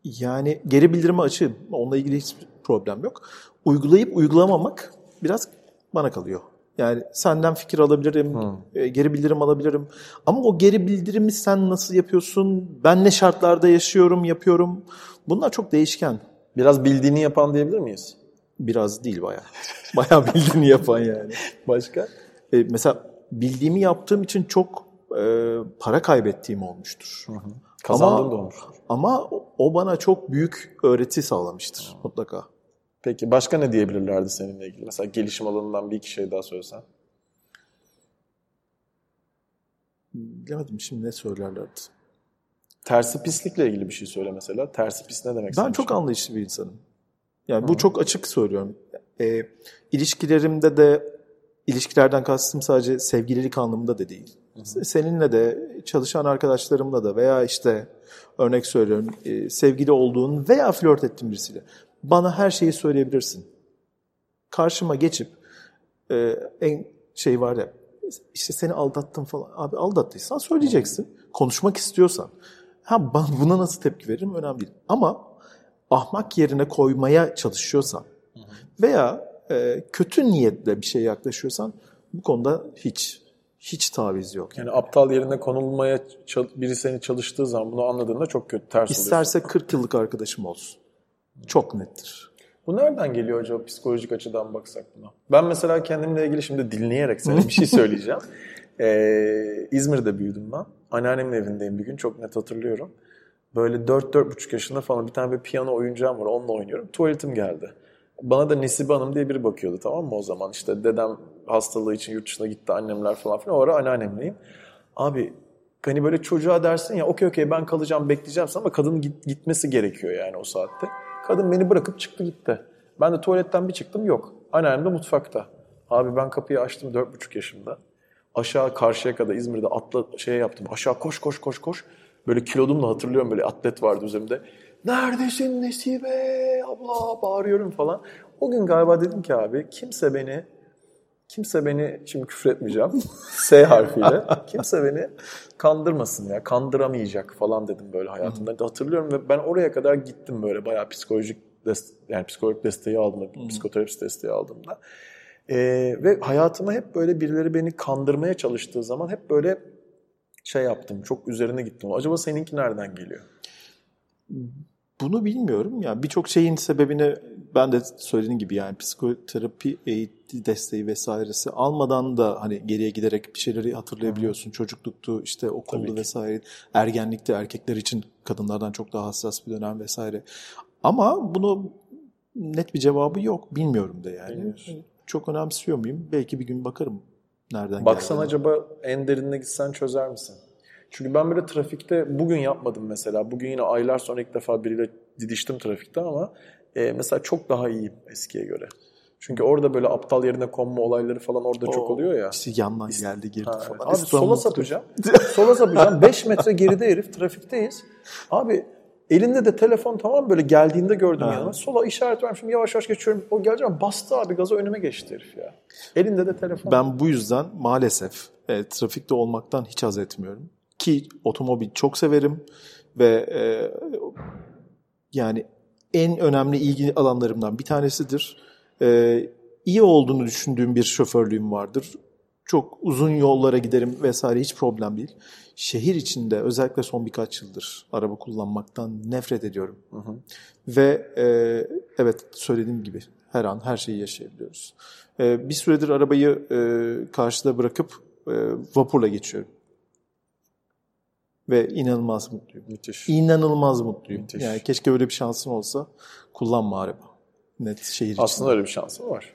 yani geri bildirime açığım. Onunla ilgili hiçbir problem yok. Uygulayıp uygulamamak biraz bana kalıyor. Yani senden fikir alabilirim, hmm. geri bildirim alabilirim. Ama o geri bildirimi sen nasıl yapıyorsun? Ben ne şartlarda yaşıyorum, yapıyorum? Bunlar çok değişken. Biraz bildiğini yapan diyebilir miyiz? Biraz değil bayağı. Bayağı bildiğini yapan yani. Başka? E, mesela bildiğimi yaptığım için çok e, para kaybettiğim olmuştur. Hı hı. Kazandığım da olmuştur. Ama o bana çok büyük öğreti sağlamıştır hı. mutlaka. Peki başka ne diyebilirlerdi seninle ilgili? Mesela gelişim alanından bir iki şey daha söylesen. Bilemedim şimdi ne söylerlerdi. Tersi pislikle ilgili bir şey söyle mesela. Tersi pis ne demek? Ben senin çok anlayışlı bir insanım. Yani bu çok açık söylüyorum. E, ilişkilerimde de ilişkilerden kastım sadece sevgililik anlamında da değil. Seninle de çalışan arkadaşlarımla da veya işte örnek söylüyorum e, sevgili olduğun veya flört ettiğin birisiyle bana her şeyi söyleyebilirsin. Karşıma geçip e, en şey var ya işte seni aldattım falan. Abi aldattıysan söyleyeceksin. Konuşmak istiyorsan. Ha ben buna nasıl tepki veririm önemli değil. Ama ahmak yerine koymaya çalışıyorsan veya e, kötü niyetle bir şeye yaklaşıyorsan bu konuda hiç hiç taviz yok. Yani aptal yerine konulmaya biri seni çalıştığı zaman bunu anladığında çok kötü ters oluyorsun. İsterse 40 yıllık arkadaşım olsun. Çok nettir. Bu nereden geliyor acaba psikolojik açıdan baksak buna? Ben mesela kendimle ilgili şimdi dinleyerek sana bir şey söyleyeceğim. Ee, İzmir'de büyüdüm ben. Anneannemin evindeyim bir gün çok net hatırlıyorum. Böyle 4-4,5 yaşında falan bir tane bir piyano oyuncağım var onunla oynuyorum. Tuvaletim geldi. Bana da Nesibe Hanım diye biri bakıyordu tamam mı o zaman? İşte dedem hastalığı için yurt dışına gitti annemler falan filan. O ara anneannemleyim. Abi hani böyle çocuğa dersin ya okey okey ben kalacağım bekleyeceğim ama kadının git- gitmesi gerekiyor yani o saatte. Kadın beni bırakıp çıktı gitti. Ben de tuvaletten bir çıktım yok. Anneannem de mutfakta. Abi ben kapıyı açtım 4,5 yaşımda. Aşağı karşıya kadar İzmir'de atla şey yaptım. Aşağı koş koş koş koş. Böyle kilodumla hatırlıyorum böyle atlet vardı üzerimde. Neredesin Nesibe abla bağırıyorum falan. O gün galiba dedim ki abi kimse beni kimse beni şimdi küfür etmeyeceğim S harfiyle kimse beni kandırmasın ya kandıramayacak falan dedim böyle hayatımda. Hatırlıyorum ve ben oraya kadar gittim böyle bayağı psikolojik dest yani psikolojik desteği aldım, psikoterapist desteği aldığımda. Ee, ve hayatıma hep böyle birileri beni kandırmaya çalıştığı zaman hep böyle şey yaptım. Çok üzerine gittim. Acaba seninki nereden geliyor? Bunu bilmiyorum. Yani birçok şeyin sebebini ben de söylediğim gibi yani psikoterapi eğitim desteği vesairesi almadan da hani geriye giderek bir şeyleri hatırlayabiliyorsun. Çocukluktu, işte okuldu vesaire. Ergenlikte erkekler için kadınlardan çok daha hassas bir dönem vesaire. Ama bunu net bir cevabı yok. Bilmiyorum da yani. Bilmiyorsun. Çok önemsiyor muyum? Belki bir gün bakarım nereden Baksan geldiğine. acaba en derinine gitsen çözer misin? Çünkü ben böyle trafikte bugün yapmadım mesela. Bugün yine aylar sonra ilk defa biriyle didiştim trafikte ama e, mesela çok daha iyiyim eskiye göre. Çünkü orada böyle aptal yerine konma olayları falan orada çok O, oluyor ya. İşte yandan geldi girdi Ha, falan. Abi İstanbul- sola sapacağım. sola sapacağım. 5 metre geride herif trafikteyiz. Abi elinde de telefon tamam böyle geldiğinde gördüm Ha. yanıma. Sola işaret vermişim yavaş yavaş geçiyorum. O geleceğim bastı abi gaza önüme geçti herif ya. Elinde de telefon. Ben bu yüzden maalesef e, trafikte olmaktan hiç haz etmiyorum. Ki otomobil çok severim ve e, yani en önemli ilgi alanlarımdan bir tanesidir. E, iyi olduğunu düşündüğüm bir şoförlüğüm vardır. Çok uzun yollara giderim vesaire hiç problem değil. Şehir içinde özellikle son birkaç yıldır araba kullanmaktan nefret ediyorum. Hı hı. Ve e, evet söylediğim gibi her an her şeyi yaşayabiliyoruz. E, bir süredir arabayı e, karşıda bırakıp e, vapurla geçiyorum. Ve inanılmaz mutluyum. Müthiş. İnanılmaz mutluyum. Müthiş. Yani keşke öyle bir şansım olsa kullanma araba. Net şehir. Aslında öyle bir şansım var.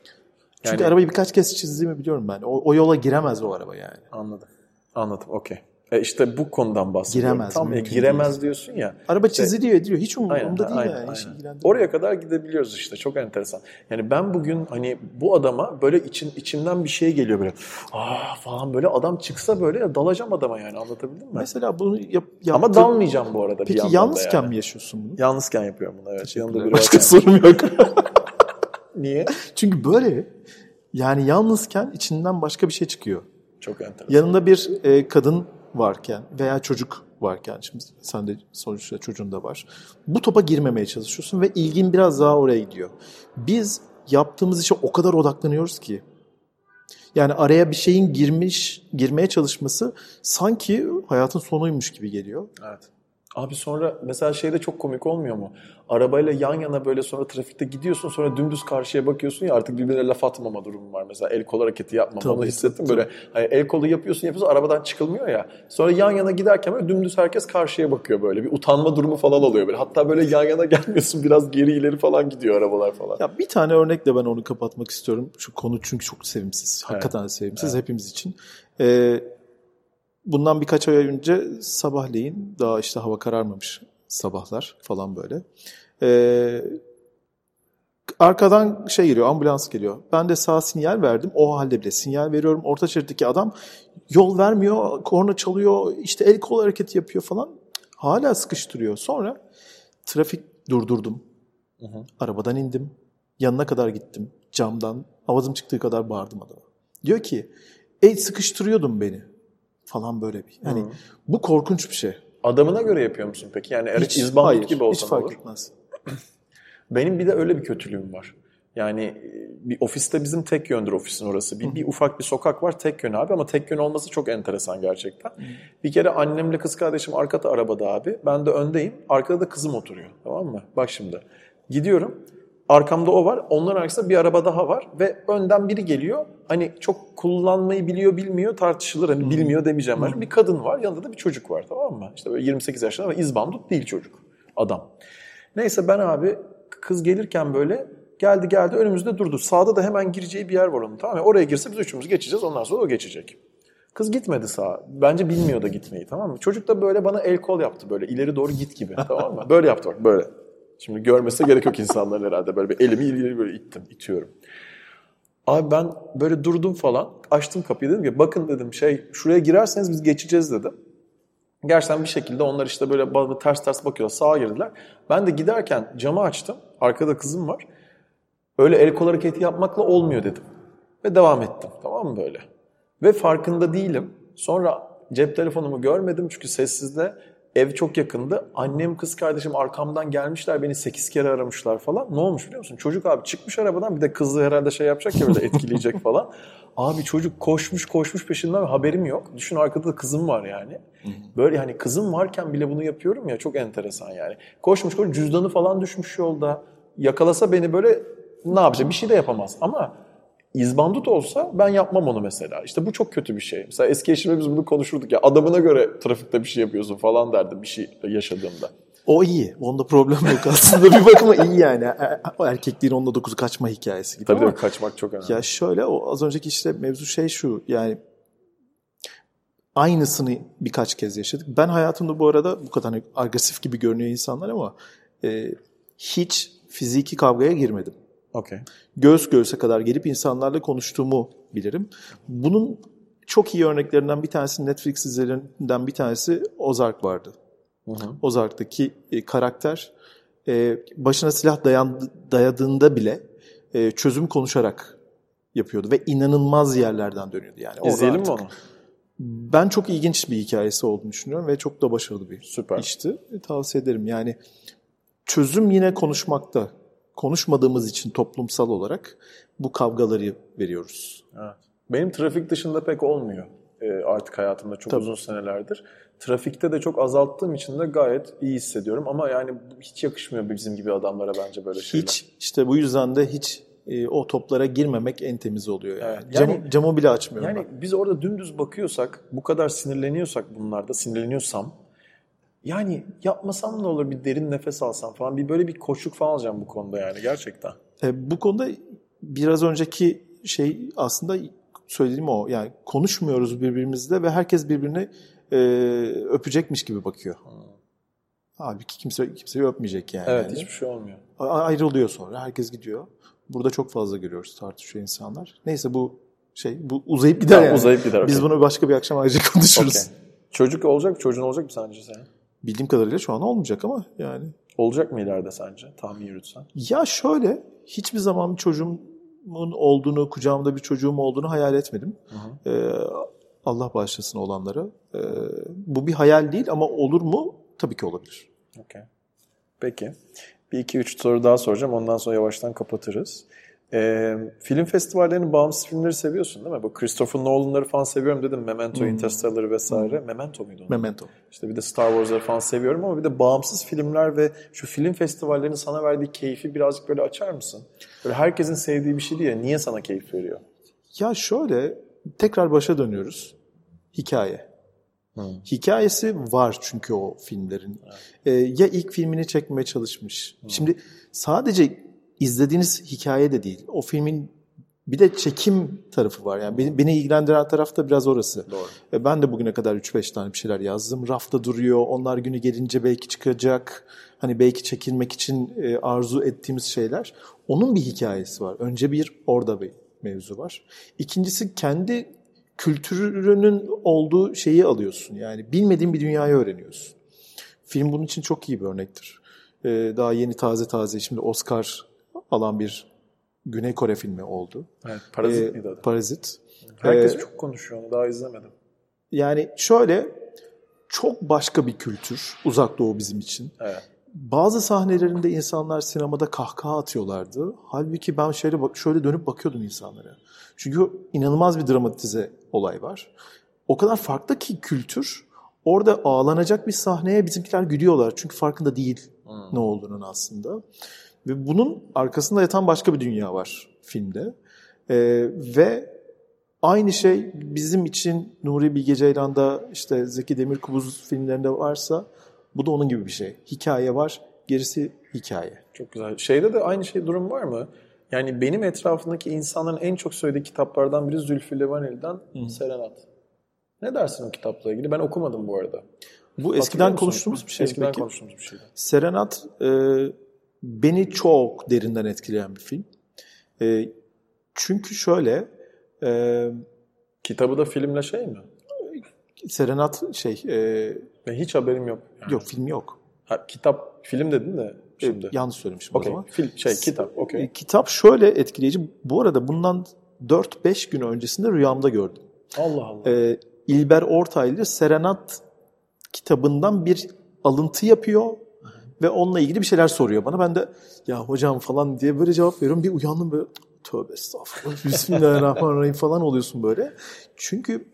Çünkü Yani- arabayı birkaç kez çizdiğimi biliyorum ben. O, o yola giremez o araba yani. Anladım. Anladım. Okey. E işte bu konudan bahsediyorum. Giremez, Tam mümkün giremez diyorsun ya. Araba İşte- çiziliyor ediyor. Hiç umurumda Aynen, değil aynen, yani. aynen. Oraya kadar gidebiliyoruz işte. Çok enteresan. Yani ben bugün hani bu adama böyle için içimden bir şey geliyor böyle. Aa falan böyle adam çıksa böyle dalacağım adama yani anlatabildim mi? Mesela bunu yap, Ama yaptığın- dalmayacağım bu arada bir Peki da yalnızken yani. mi yaşıyorsun bunu? Yalnızken yapıyorum bunu evet. Yanımda biri Başka sorum yok. Niye? Çünkü böyle yani yalnızken içinden başka bir şey çıkıyor. Çok enteresan. Yanında bir e, kadın varken veya çocuk varken şimdi sen de sonuçta çocuğun da var. Bu topa girmemeye çalışıyorsun ve ilgin biraz daha oraya gidiyor. Biz yaptığımız işe o kadar odaklanıyoruz ki yani araya bir şeyin girmiş, girmeye çalışması sanki hayatın sonuymuş gibi geliyor. Evet. Abi sonra mesela şeyde çok komik olmuyor mu? Arabayla yan yana böyle sonra trafikte gidiyorsun sonra dümdüz karşıya bakıyorsun ya artık birbirine laf atmama durumu var mesela el kol hareketi yapmama Tabii, onu hissettim böyle hani el kolu yapıyorsun yapıyorsun arabadan çıkılmıyor ya sonra yan yana giderken böyle dümdüz herkes karşıya bakıyor böyle bir utanma durumu falan oluyor böyle hatta böyle yan yana gelmiyorsun biraz geri ileri falan gidiyor arabalar falan. Ya bir tane örnekle ben onu kapatmak istiyorum. Şu konu çünkü çok sevimsiz. Hakikaten sevimsiz hepimiz için. Ee, bundan birkaç ay önce sabahleyin daha işte hava kararmamış sabahlar falan böyle. Ee, arkadan şey geliyor ambulans geliyor. Ben de sağ sinyal verdim. O halde bile sinyal veriyorum. Orta şeritteki adam yol vermiyor. Korna çalıyor. işte el kol hareketi yapıyor falan. Hala sıkıştırıyor. Sonra trafik durdurdum. Hı hı. Arabadan indim. Yanına kadar gittim. Camdan avazım çıktığı kadar bağırdım adama. Diyor ki ey sıkıştırıyordun beni falan böyle bir. Yani hı. bu korkunç bir şey. Adamına göre yapıyor musun peki? Yani hiç, izbandut gibi olsa hiç fark olur. etmez. Benim bir de öyle bir kötülüğüm var. Yani e, bir ofiste bizim tek yöndür ofisin orası. Bir, bir ufak bir sokak var tek yön abi ama tek yön olması çok enteresan gerçekten. Bir kere annemle kız kardeşim arkada arabada abi. Ben de öndeyim. Arkada da kızım oturuyor. Tamam mı? Bak şimdi. Gidiyorum. Arkamda o var. Onların arkasında bir araba daha var. Ve önden biri geliyor. Hani çok kullanmayı biliyor bilmiyor tartışılır. Hani bilmiyor demeyeceğim ben. Bir kadın var. Yanında da bir çocuk var. Tamam mı? İşte böyle 28 yaşında ama izbandut değil çocuk. Adam. Neyse ben abi kız gelirken böyle geldi geldi önümüzde durdu. Sağda da hemen gireceği bir yer var onun tamam mı? Oraya girse biz üçümüz geçeceğiz ondan sonra o geçecek. Kız gitmedi sağa. Bence bilmiyor da gitmeyi tamam mı? Çocuk da böyle bana el kol yaptı böyle ileri doğru git gibi tamam mı? Böyle yaptı bak böyle. Şimdi görmese gerek yok insanların herhalde. Böyle bir elimi ileri böyle ittim, itiyorum. Abi ben böyle durdum falan. Açtım kapıyı dedim ki bakın dedim şey şuraya girerseniz biz geçeceğiz dedim. Gerçekten bir şekilde onlar işte böyle bana ters ters bakıyor sağa girdiler. Ben de giderken camı açtım. Arkada kızım var. Öyle el kol hareketi yapmakla olmuyor dedim. Ve devam ettim. Tamam mı böyle? Ve farkında değilim. Sonra cep telefonumu görmedim çünkü sessizde. Ev çok yakındı. Annem, kız kardeşim arkamdan gelmişler. Beni 8 kere aramışlar falan. Ne olmuş biliyor musun? Çocuk abi çıkmış arabadan bir de kızı herhalde şey yapacak ya böyle etkileyecek falan. Abi çocuk koşmuş koşmuş peşinden haberim yok. Düşün arkada da kızım var yani. Böyle hani kızım varken bile bunu yapıyorum ya çok enteresan yani. Koşmuş koşmuş cüzdanı falan düşmüş yolda. Yakalasa beni böyle ne yapacak? Bir şey de yapamaz. Ama izbandut olsa ben yapmam onu mesela. İşte bu çok kötü bir şey. Mesela eski eşimle biz bunu konuşurduk ya adamına göre trafikte bir şey yapıyorsun falan derdi bir şey yaşadığımda. O iyi. Onda problem yok aslında. bir bakıma iyi yani. E, e, o erkekliğin onunla dokuzu kaçma hikayesi gibi. Tabii ama, kaçmak çok önemli. Ya şöyle o az önceki işte mevzu şey şu. Yani aynısını birkaç kez yaşadık. Ben hayatımda bu arada bu kadar hani agresif gibi görünüyor insanlar ama e, hiç fiziki kavgaya girmedim. Okay. Göğüs göğüse kadar gelip insanlarla konuştuğumu bilirim. Bunun çok iyi örneklerinden bir tanesi Netflix dizilerinden bir tanesi Ozark vardı. Hı hı. Ozark'taki e, karakter e, başına silah dayan, dayadığında bile e, çözüm konuşarak yapıyordu ve inanılmaz yerlerden dönüyordu yani. İzleyelim mi onu? Ben çok ilginç bir hikayesi olduğunu düşünüyorum ve çok da başarılı bir Süper. işti. E, tavsiye ederim. Yani çözüm yine konuşmakta konuşmadığımız için toplumsal olarak bu kavgaları veriyoruz. Evet. Benim trafik dışında pek olmuyor e, artık hayatımda çok Tabii. uzun senelerdir. Trafikte de çok azalttığım için de gayet iyi hissediyorum ama yani hiç yakışmıyor bizim gibi adamlara bence böyle şeyler. Hiç işte bu yüzden de hiç e, o toplara girmemek en temiz oluyor yani. Evet. yani camı, camı bile açmıyorum. Yani ben. biz orada dümdüz bakıyorsak, bu kadar sinirleniyorsak bunlarda, sinirleniyorsam yani yapmasam ne olur bir derin nefes alsam falan bir böyle bir koşuk falan alacağım bu konuda yani gerçekten. E, bu konuda biraz önceki şey aslında söylediğim o yani konuşmuyoruz birbirimizle ve herkes birbirini e, öpecekmiş gibi bakıyor. Hmm. Halbuki kimse kimseyi öpmeyecek yani. Evet hiçbir şey olmuyor. Ayrılıyor sonra herkes gidiyor. Burada çok fazla görüyoruz tartışıyor insanlar. Neyse bu şey bu uzayıp gider yani. Uzayıp gider. Biz bunu başka bir akşam ayrıca konuşuruz. Okay. Çocuk olacak, çocuğun olacak mı sence sen? Bildiğim kadarıyla şu an olmayacak ama yani. Olacak mı ileride sence? Tahmin yürütsen. Ya şöyle, hiçbir zaman bir çocuğumun olduğunu, kucağımda bir çocuğum olduğunu hayal etmedim. Hı hı. Ee, Allah bağışlasın olanlara. Ee, bu bir hayal değil ama olur mu? Tabii ki olabilir. Okay. Peki. Bir iki üç soru daha soracağım. Ondan sonra yavaştan kapatırız. E, film festivallerinin bağımsız filmleri seviyorsun değil mi? Bu Christopher Nolan'ları falan seviyorum dedim. Memento, hmm. Interstellar vesaire. Hmm. Memento muydu? Onun? Memento. İşte bir de Star Wars'ları falan seviyorum ama bir de bağımsız filmler ve şu film festivallerinin sana verdiği keyfi birazcık böyle açar mısın? Böyle herkesin sevdiği bir şey değil ya. Niye sana keyif veriyor? Ya şöyle tekrar başa dönüyoruz. Hikaye. Hmm. Hikayesi var çünkü o filmlerin. Evet. Ee, ya ilk filmini çekmeye çalışmış. Hmm. Şimdi sadece izlediğiniz hikaye de değil. O filmin Bir de çekim tarafı var. Yani beni, beni ilgilendiren taraf da biraz orası. Doğru. E, Ben de bugüne kadar 3-5 tane bir şeyler yazdım. Rafta duruyor. Onlar günü gelince belki çıkacak. Hani belki çekilmek için e, arzu ettiğimiz şeyler. Onun bir hikayesi var. Önce bir orada bir mevzu var. İkincisi kendi kültürünün olduğu şeyi alıyorsun. Yani bilmediğin bir dünyayı öğreniyorsun. Film bunun için çok iyi bir örnektir. E, daha yeni taze taze şimdi Oscar alan bir Güney Kore filmi oldu. Evet, Parazit E, miydi adı? Parazit. Herkes Ee, çok konuşuyor onu. Daha izlemedim. Yani şöyle çok başka bir kültür uzak doğu bizim için. Evet. Bazı sahnelerinde insanlar sinemada kahkaha atıyorlardı. Halbuki ben şöyle bak şöyle dönüp bakıyordum insanlara. Çünkü inanılmaz bir dramatize olay var. O kadar farklı ki kültür. Orada ağlanacak bir sahneye bizimkiler gülüyorlar. Çünkü farkında değil ne olduğunun aslında. Ve bunun arkasında yatan başka bir dünya var filmde. Ee, ve Aynı şey bizim için Nuri Bilge Ceylan'da işte Zeki Demirkubuz filmlerinde varsa bu da onun gibi bir şey. Hikaye var, gerisi hikaye. Çok güzel. Şeyde de aynı şey durum var mı? Yani benim etrafındaki insanların en çok söylediği kitaplardan biri Zülfü Livaneli'den Serenat. Ne dersin o kitapla ilgili? Ben okumadım bu arada. Bu eskiden konuştuğumuz bir şey. Eskiden peki. konuştuğumuz bir şeydi. Serenat e, beni çok derinden etkileyen bir film. E, çünkü şöyle e, Kitabı da filmle şey mi? Serenat şey e, Ben hiç haberim yok. Yani. yok film yok. Ha, kitap, film dedin de şimdi. E, yanlış söylemişim Okey. o zaman. Film, şey, kitap. Okey. E, kitap şöyle etkileyici. Bu arada bundan 4-5 gün öncesinde rüyamda gördüm. Allah Allah. e, İlber Ortaylı Serenat kitabından bir alıntı yapıyor ve onunla ilgili bir şeyler soruyor bana. Ben de ya hocam falan diye böyle cevap veriyorum. Bir uyandım böyle tövbe estağfurullah bismillahirrahmanirrahim falan oluyorsun böyle. Çünkü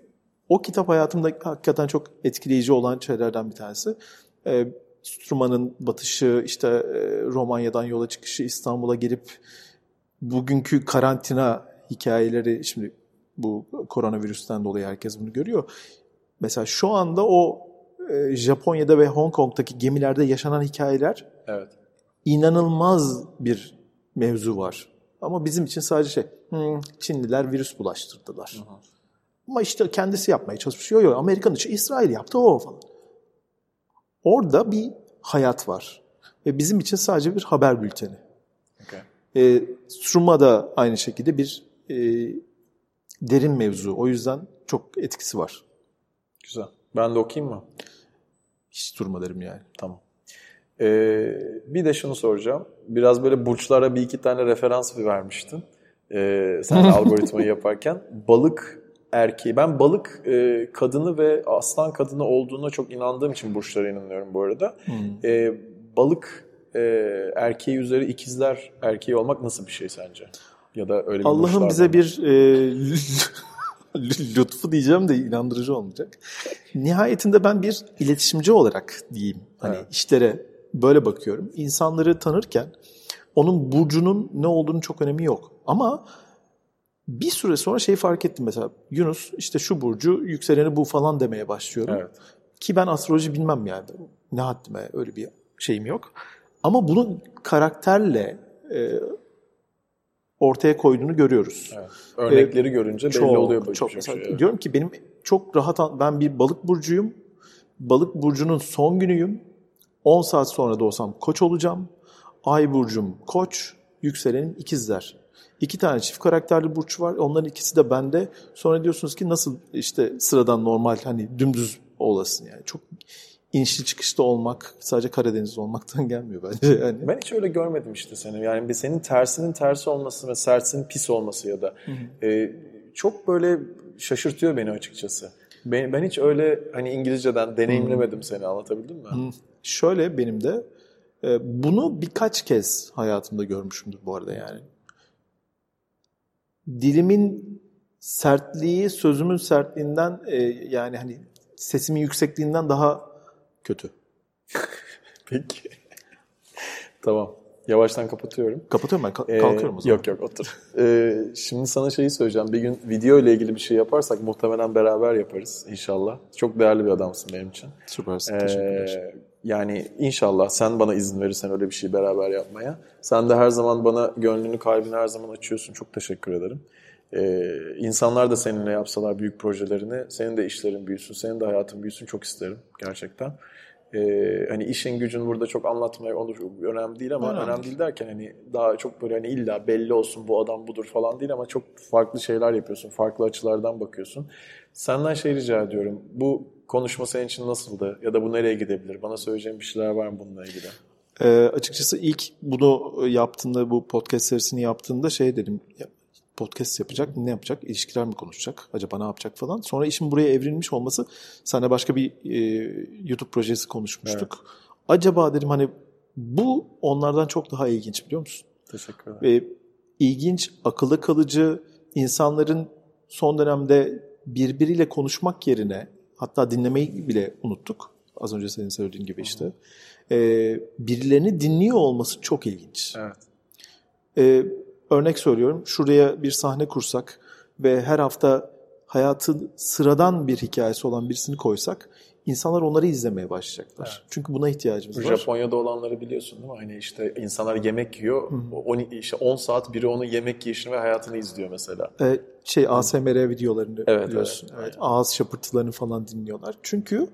o kitap hayatımda hakikaten çok etkileyici olan şeylerden bir tanesi. E, Struma'nın batışı, işte e, Romanya'dan yola çıkışı, İstanbul'a gelip bugünkü karantina hikayeleri, şimdi bu koronavirüsten dolayı herkes bunu görüyor. Mesela şu anda o e, Japonya'da ve Hong Kong'daki gemilerde yaşanan hikayeler Evet. inanılmaz bir mevzu var. Ama bizim için sadece şey, "Hmm, Çinliler virüs bulaştırdılar. Ama işte kendisi yapmaya çalışmış. Yok yok Amerikan için İsrail yaptı o falan. Orada bir hayat var. Ve bizim için sadece bir haber bülteni. Okey. E, da aynı şekilde bir e, derin mevzu. O yüzden çok etkisi var. Güzel. Ben de okuyayım mı? Hiç durma derim yani. Tamam. Ee, bir de şunu soracağım. Biraz böyle burçlara bir iki tane referans vermiştin. Ee, sen algoritmayı yaparken. Balık erkeği. Ben balık e, kadını ve aslan kadını olduğuna çok inandığım için burçlara inanıyorum bu arada. Ee, balık e, erkeği üzeri ikizler erkeği olmak nasıl bir şey sence? Ya da öyle bir Allah'ın bize mı? bir e, lütfu diyeceğim de inandırıcı olmayacak. Nihayetinde ben bir iletişimci olarak diyeyim. Hani Evet. işlere böyle bakıyorum. İnsanları tanırken onun burcunun ne olduğunu çok önemi yok. Ama bir süre sonra şeyi fark ettim mesela. Yunus işte şu burcu yükseleni bu falan demeye başlıyorum. Evet. Ki ben astroloji bilmem yani. Ne haddime öyle bir şeyim yok. Ama bunun karakterle e, ortaya koyduğunu görüyoruz. evet. Örnekleri görünce belli oluyor böyle çok. bir Mesela şey. Evet. Diyorum ki benim çok rahat ben bir balık burcuyum. Balık burcunun son günüyüm. 10 saat sonra da olsam koç olacağım. Ay burcum koç, yükselenim ikizler. İki tane çift karakterli burç var. Onların ikisi de bende. Sonra diyorsunuz ki nasıl işte sıradan normal hani dümdüz olasın yani. Çok inişli çıkışta olmak sadece Karadeniz'de olmaktan gelmiyor bence yani. Ben hiç öyle görmedim işte seni. Yani bir senin tersinin tersi olması ve sertsinin pis olması ya da e, çok böyle şaşırtıyor beni açıkçası. Ben, ben hiç öyle hani İngilizceden deneyimlemedim seni anlatabildim mi? Şöyle benim de e, bunu birkaç kez hayatımda görmüşümdür bu arada yani. Dilimin sertliği sözümün sertliğinden e, yani hani sesimin yüksekliğinden daha kötü. Peki. tamam. Yavaştan kapatıyorum. Kapatıyorum ben ka- Ee, kalkıyorum o zaman. Yok yok otur. Ee, şimdi sana şeyi söyleyeceğim. Bir gün video ile ilgili bir şey yaparsak muhtemelen beraber yaparız inşallah. Çok değerli bir adamsın benim için. Süpersin. Ee, Teşekkürler. yani inşallah sen bana izin verirsen öyle bir şey beraber yapmaya. Sen de her zaman bana gönlünü kalbini her zaman açıyorsun. Çok teşekkür ederim. Ee, insanlar da seninle yapsalar büyük projelerini, senin de işlerin büyüsün, senin de hayatın büyüsün çok isterim gerçekten. Ee, hani işin gücün burada çok anlatmaya olur önemli değil ama önemli. önemli değil derken hani daha çok böyle hani illa belli olsun bu adam budur falan değil ama çok farklı şeyler yapıyorsun, farklı açılardan bakıyorsun. Senden şey rica ediyorum. Bu konuşma senin için nasıldı ya da bu nereye gidebilir? Bana söyleyeceğin bir şeyler var mı bununla ilgili? E, açıkçası ilk bunu yaptığında, bu podcast serisini yaptığında şey dedim, ya, podcast yapacak, ne yapacak, ilişkiler mi konuşacak, acaba ne yapacak falan. Sonra işin buraya evrilmiş olması, sana başka bir e, YouTube projesi konuşmuştuk. Evet. Acaba dedim hani bu onlardan çok daha ilginç biliyor musun? Teşekkür ederim. Ve ilginç, akılda kalıcı, insanların son dönemde birbiriyle konuşmak yerine hatta dinlemeyi bile unuttuk. Az önce senin söylediğin gibi işte. Ee, birilerini dinliyor olması çok ilginç. Evet. Ee, örnek söylüyorum. Şuraya bir sahne kursak ve her hafta hayatın sıradan bir hikayesi olan birisini koysak insanlar onları izlemeye başlayacaklar. Evet. Çünkü buna ihtiyacımız Japonya'da var. Japonya'da olanları biliyorsun değil mi? Hani işte insanlar yemek yiyor. 10 işte 10 saat biri onun yemek yiyişini ve hayatını izliyor mesela. Ee, şey ASMR videolarını evet, biliyorsun. Evet, evet. Ağız şapırtılarını falan dinliyorlar. Çünkü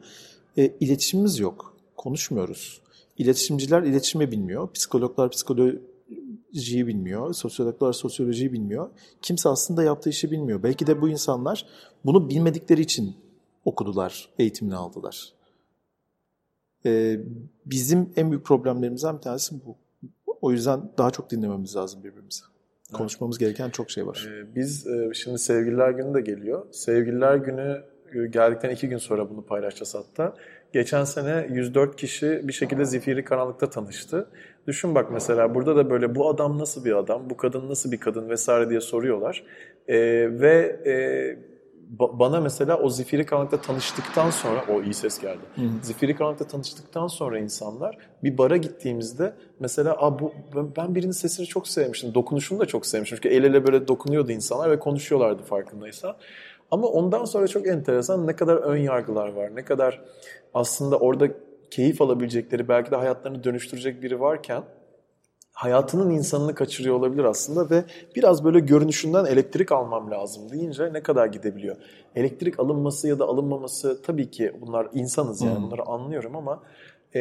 e, iletişimimiz yok. Konuşmuyoruz. İletişimciler iletişimi bilmiyor. Psikologlar psikolojiyi bilmiyor. Sosyologlar sosyolojiyi bilmiyor. Kimse aslında yaptığı işi bilmiyor. Belki de bu insanlar bunu bilmedikleri için okudular, eğitimini aldılar. Ee, bizim en büyük problemlerimizden bir tanesi bu. O yüzden daha çok dinlememiz lazım birbirimizi. Konuşmamız evet. gereken çok şey var. Ee, biz e, şimdi Sevgililer Günü de geliyor. Sevgililer Günü e, geldikten iki gün sonra bunu paylaşacağız hatta. Geçen sene 104 kişi bir şekilde Zifiri Karanlık'ta tanıştı. Düşün bak mesela burada da böyle bu adam nasıl bir adam, bu kadın nasıl bir kadın vesaire diye soruyorlar. Ee, ve e, bana mesela o Zifiri Karanlık'ta tanıştıktan sonra, o iyi ses geldi. Hı. Zifiri Karanlık'ta tanıştıktan sonra insanlar bir bara gittiğimizde mesela Aa, bu, ben birinin sesini çok sevmiştim, dokunuşunu da çok sevmiştim. Çünkü el ele böyle dokunuyordu insanlar ve konuşuyorlardı farkındaysa. Ama ondan sonra çok enteresan ne kadar ön yargılar var, ne kadar aslında orada keyif alabilecekleri, belki de hayatlarını dönüştürecek biri varken hayatının insanını kaçırıyor olabilir aslında ve biraz böyle görünüşünden elektrik almam lazım deyince ne kadar gidebiliyor. Elektrik alınması ya da alınmaması tabii ki bunlar insanız yani hmm. bunları anlıyorum ama e,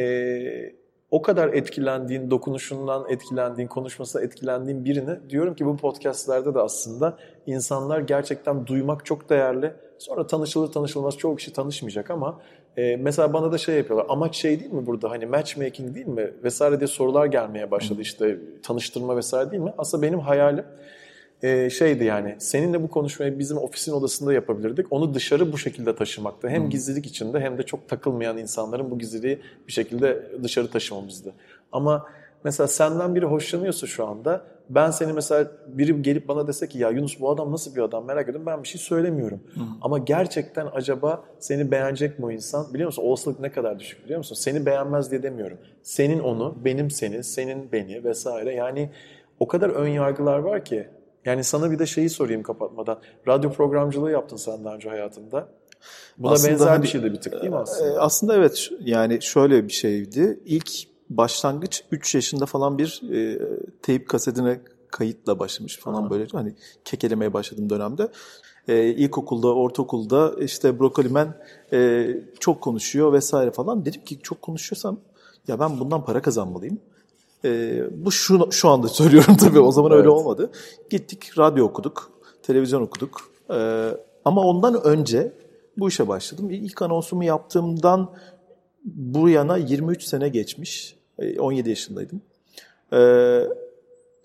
o kadar etkilendiğin, dokunuşundan etkilendiğin, konuşmasına etkilendiğin birini diyorum ki bu podcastlerde de aslında insanlar gerçekten duymak çok değerli. Sonra tanışılır tanışılmaz çok kişi tanışmayacak ama e, mesela bana da şey yapıyorlar. Amaç şey değil mi burada hani matchmaking değil mi vesaire diye sorular gelmeye başladı işte tanıştırma vesaire değil mi? Aslında benim hayalim e, şeydi yani seninle bu konuşmayı bizim ofisin odasında yapabilirdik. Onu dışarı bu şekilde taşımaktı. Hem gizlilik içinde hem de çok takılmayan insanların bu gizliliği bir şekilde dışarı taşımamızdı. Ama mesela senden biri hoşlanıyorsa şu anda ben seni mesela biri gelip bana dese ki ya Yunus bu adam nasıl bir adam merak ediyorum ben bir şey söylemiyorum. Hı. Ama gerçekten acaba seni beğenecek mi o insan? Biliyor musun olasılık ne kadar düşük biliyor musun? Seni beğenmez diye demiyorum. Senin onu, benim seni, senin beni vesaire. Yani o kadar ön yargılar var ki. Yani sana bir de şeyi sorayım kapatmadan. Radyo programcılığı yaptın sen daha önce hayatında. Buna aslında benzer hani, bir şeydi bir tık değil mi aslında? E, aslında evet. Yani şöyle bir şeydi. İlk başlangıç 3 yaşında falan bir e, teyip kasetine kayıtla başlamış falan Aha. böyle hani kekelemeye başladığım dönemde. E, ilkokulda, ortaokulda işte Brokolimen e, çok konuşuyor vesaire falan. Dedim ki çok konuşuyorsam ya ben bundan para kazanmalıyım. E, bu şu, şu anda söylüyorum tabii o zaman evet. öyle olmadı. Gittik radyo okuduk, televizyon okuduk. E, ama ondan önce bu işe başladım. İlk anonsumu yaptığımdan bu yana 23 sene geçmiş. 17 e, yaşındaydım. Ee,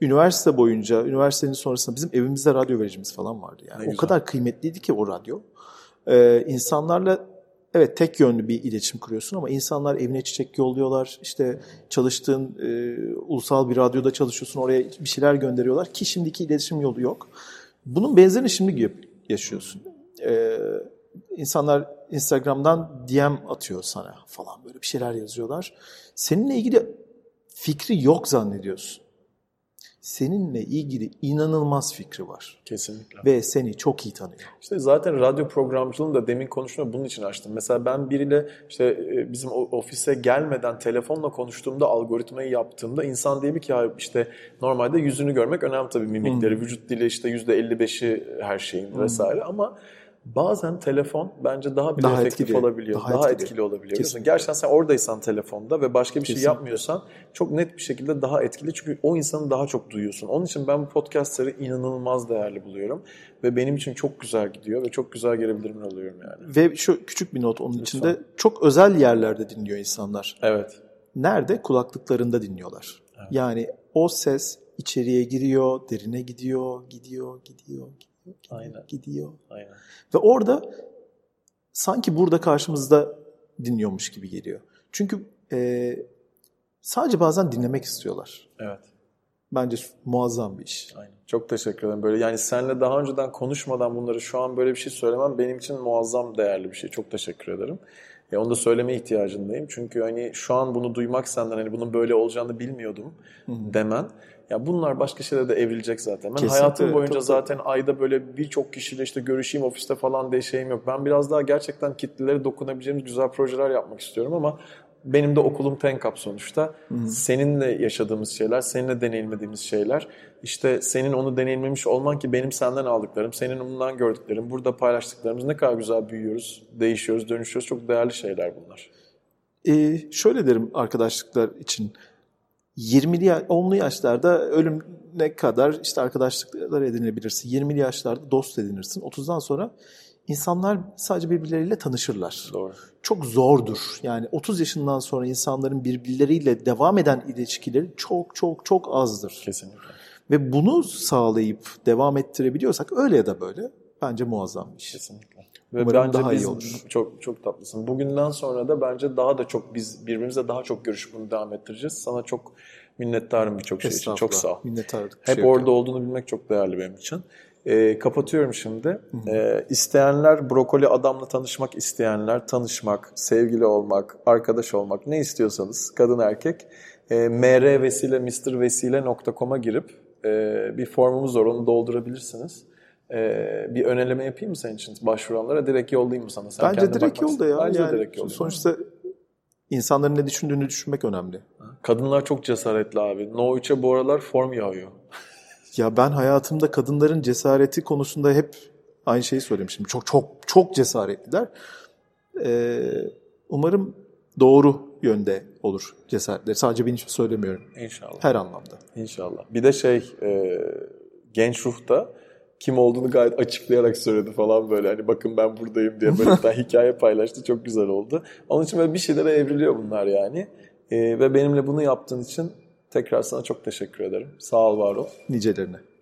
üniversite boyunca, üniversitenin sonrasında bizim evimizde radyo vericimiz falan vardı. Yani ne o kadar kıymetliydi ki o radyo. Ee, insanlarla evet tek yönlü bir iletişim kuruyorsun ama insanlar evine çiçek yolluyorlar. İşte çalıştığın e, ulusal bir radyoda çalışıyorsun oraya bir şeyler gönderiyorlar ki şimdiki iletişim yolu yok. Bunun benzerini şimdi yaşıyorsun. Ee, insanlar Instagram'dan DM atıyor sana falan böyle bir şeyler yazıyorlar. Seninle ilgili fikri yok zannediyorsun. Seninle ilgili inanılmaz fikri var. Kesinlikle. Ve seni çok iyi tanıyor. İşte zaten radyo programcılığını da demin konuştuğumda bunun için açtım. Mesela ben biriyle işte e, bizim ofise gelmeden telefonla konuştuğumda algoritmayı yaptığımda insan diye bir ki işte normalde yüzünü görmek önemli tabii mimikleri, hmm. vücut dili işte %55'i her şeyin hmm. vesaire ama Bazen telefon bence daha bile daha efektif etkili, olabiliyor. Daha, daha etkili. etkili olabiliyor. Kesinlikle. Gerçekten sen oradaysan telefonda ve başka bir şey Kesinlikle. şey yapmıyorsan çok net bir şekilde daha etkili. Çünkü o insanı daha çok duyuyorsun. Onun için ben bu podcastları inanılmaz değerli buluyorum. Ve benim için çok güzel gidiyor ve çok güzel geri bildirimler alıyorum yani. Ve şu küçük bir not onun Lütfen. içinde çok özel yerlerde dinliyor insanlar. Evet. Nerede? Kulaklıklarında dinliyorlar. Evet. Yani o ses içeriye giriyor, derine gidiyor, gidiyor, gidiyor, gidiyor gidiyor, Aynen. gidiyor. Aynen. Ve orada sanki burada karşımızda dinliyormuş gibi geliyor. Çünkü e, sadece bazen dinlemek istiyorlar. Evet. Bence muazzam bir iş. Aynen. Çok teşekkür ederim. Böyle yani seninle daha önceden konuşmadan bunları şu an böyle bir şey söylemem benim için muazzam değerli bir şey. Çok teşekkür ederim. E, onu da söyleme ihtiyacındayım. Çünkü hani şu an bunu duymak senden hani bunun böyle olacağını bilmiyordum Hı-hı. demen ya bunlar başka şeylere de evrilecek zaten. Ben Kesinlikle, hayatım boyunca tabii, zaten ayda böyle birçok kişiyle işte görüşeyim ofiste falan diye şeyim yok. Ben biraz daha gerçekten kitlelere dokunabileceğimiz güzel projeler yapmak istiyorum ama benim de okulum Tenkap sonuçta. Hı-hı. Seninle yaşadığımız şeyler, seninle deneyimlediğimiz şeyler. İşte senin onu deneyimlemiş olman ki benim senden aldıklarım, senin ondan gördüklerim, burada paylaştıklarımız ne kadar güzel büyüyoruz, değişiyoruz, dönüşüyoruz. Çok değerli şeyler bunlar. Ee, şöyle derim arkadaşlıklar için. 20'li 10'lu yaşlarda ölümne kadar işte arkadaşlıklar edinebilirsin. 20'li yaşlarda dost edinirsin. 30'dan sonra insanlar sadece birbirleriyle tanışırlar. Doğru. Çok zordur. Yani 30 yaşından sonra insanların birbirleriyle devam eden ilişkileri çok çok çok azdır. Kesinlikle. Ve bunu sağlayıp devam ettirebiliyorsak öyle ya da böyle bence muazzam bir iş. Kesinlikle. Ve Umarım bence daha biz, iyi olur. Çok çok tatlısın. Bugünden sonra da bence daha da çok biz birbirimize daha çok görüşüp bunu devam ettireceğiz. Sana çok minnettarım birçok şey için. Çok sağ ol. Minnettarlık. Hep şey orada yok. olduğunu bilmek çok değerli benim için. E, kapatıyorum şimdi. E, isteyenler brokoli adamla tanışmak isteyenler tanışmak, sevgili olmak, arkadaş olmak ne istiyorsanız kadın erkek e, mrvesile mrvesile.com'a girip e, bir formumuz var onu doldurabilirsiniz. Ee, bir öneleme yapayım mı senin için başvuranlara? Direkt yollayayım mı sana? Sen Bence direkt yolda ya. Bence yani direkt yolda. Sonuçta insanların ne düşündüğünü düşünmek önemli. Kadınlar çok cesaretli abi. No 3'e bu aralar form yağıyor. ya ben hayatımda kadınların cesareti konusunda hep aynı şeyi söylemiştim. Çok çok çok cesaretliler. Ee, umarım doğru yönde olur cesaretleri. Sadece benim için söylemiyorum. İnşallah. Her anlamda. İnşallah. Bir de şey e, genç ruhta kim olduğunu gayet açıklayarak söyledi falan böyle. Hani bakın ben buradayım diye böyle bir hikaye paylaştı. Çok güzel oldu. Onun için böyle bir şeylere evriliyor bunlar yani. Ee, ve benimle bunu yaptığın için tekrar sana çok teşekkür ederim. Sağ ol, var ol. Nicelerine.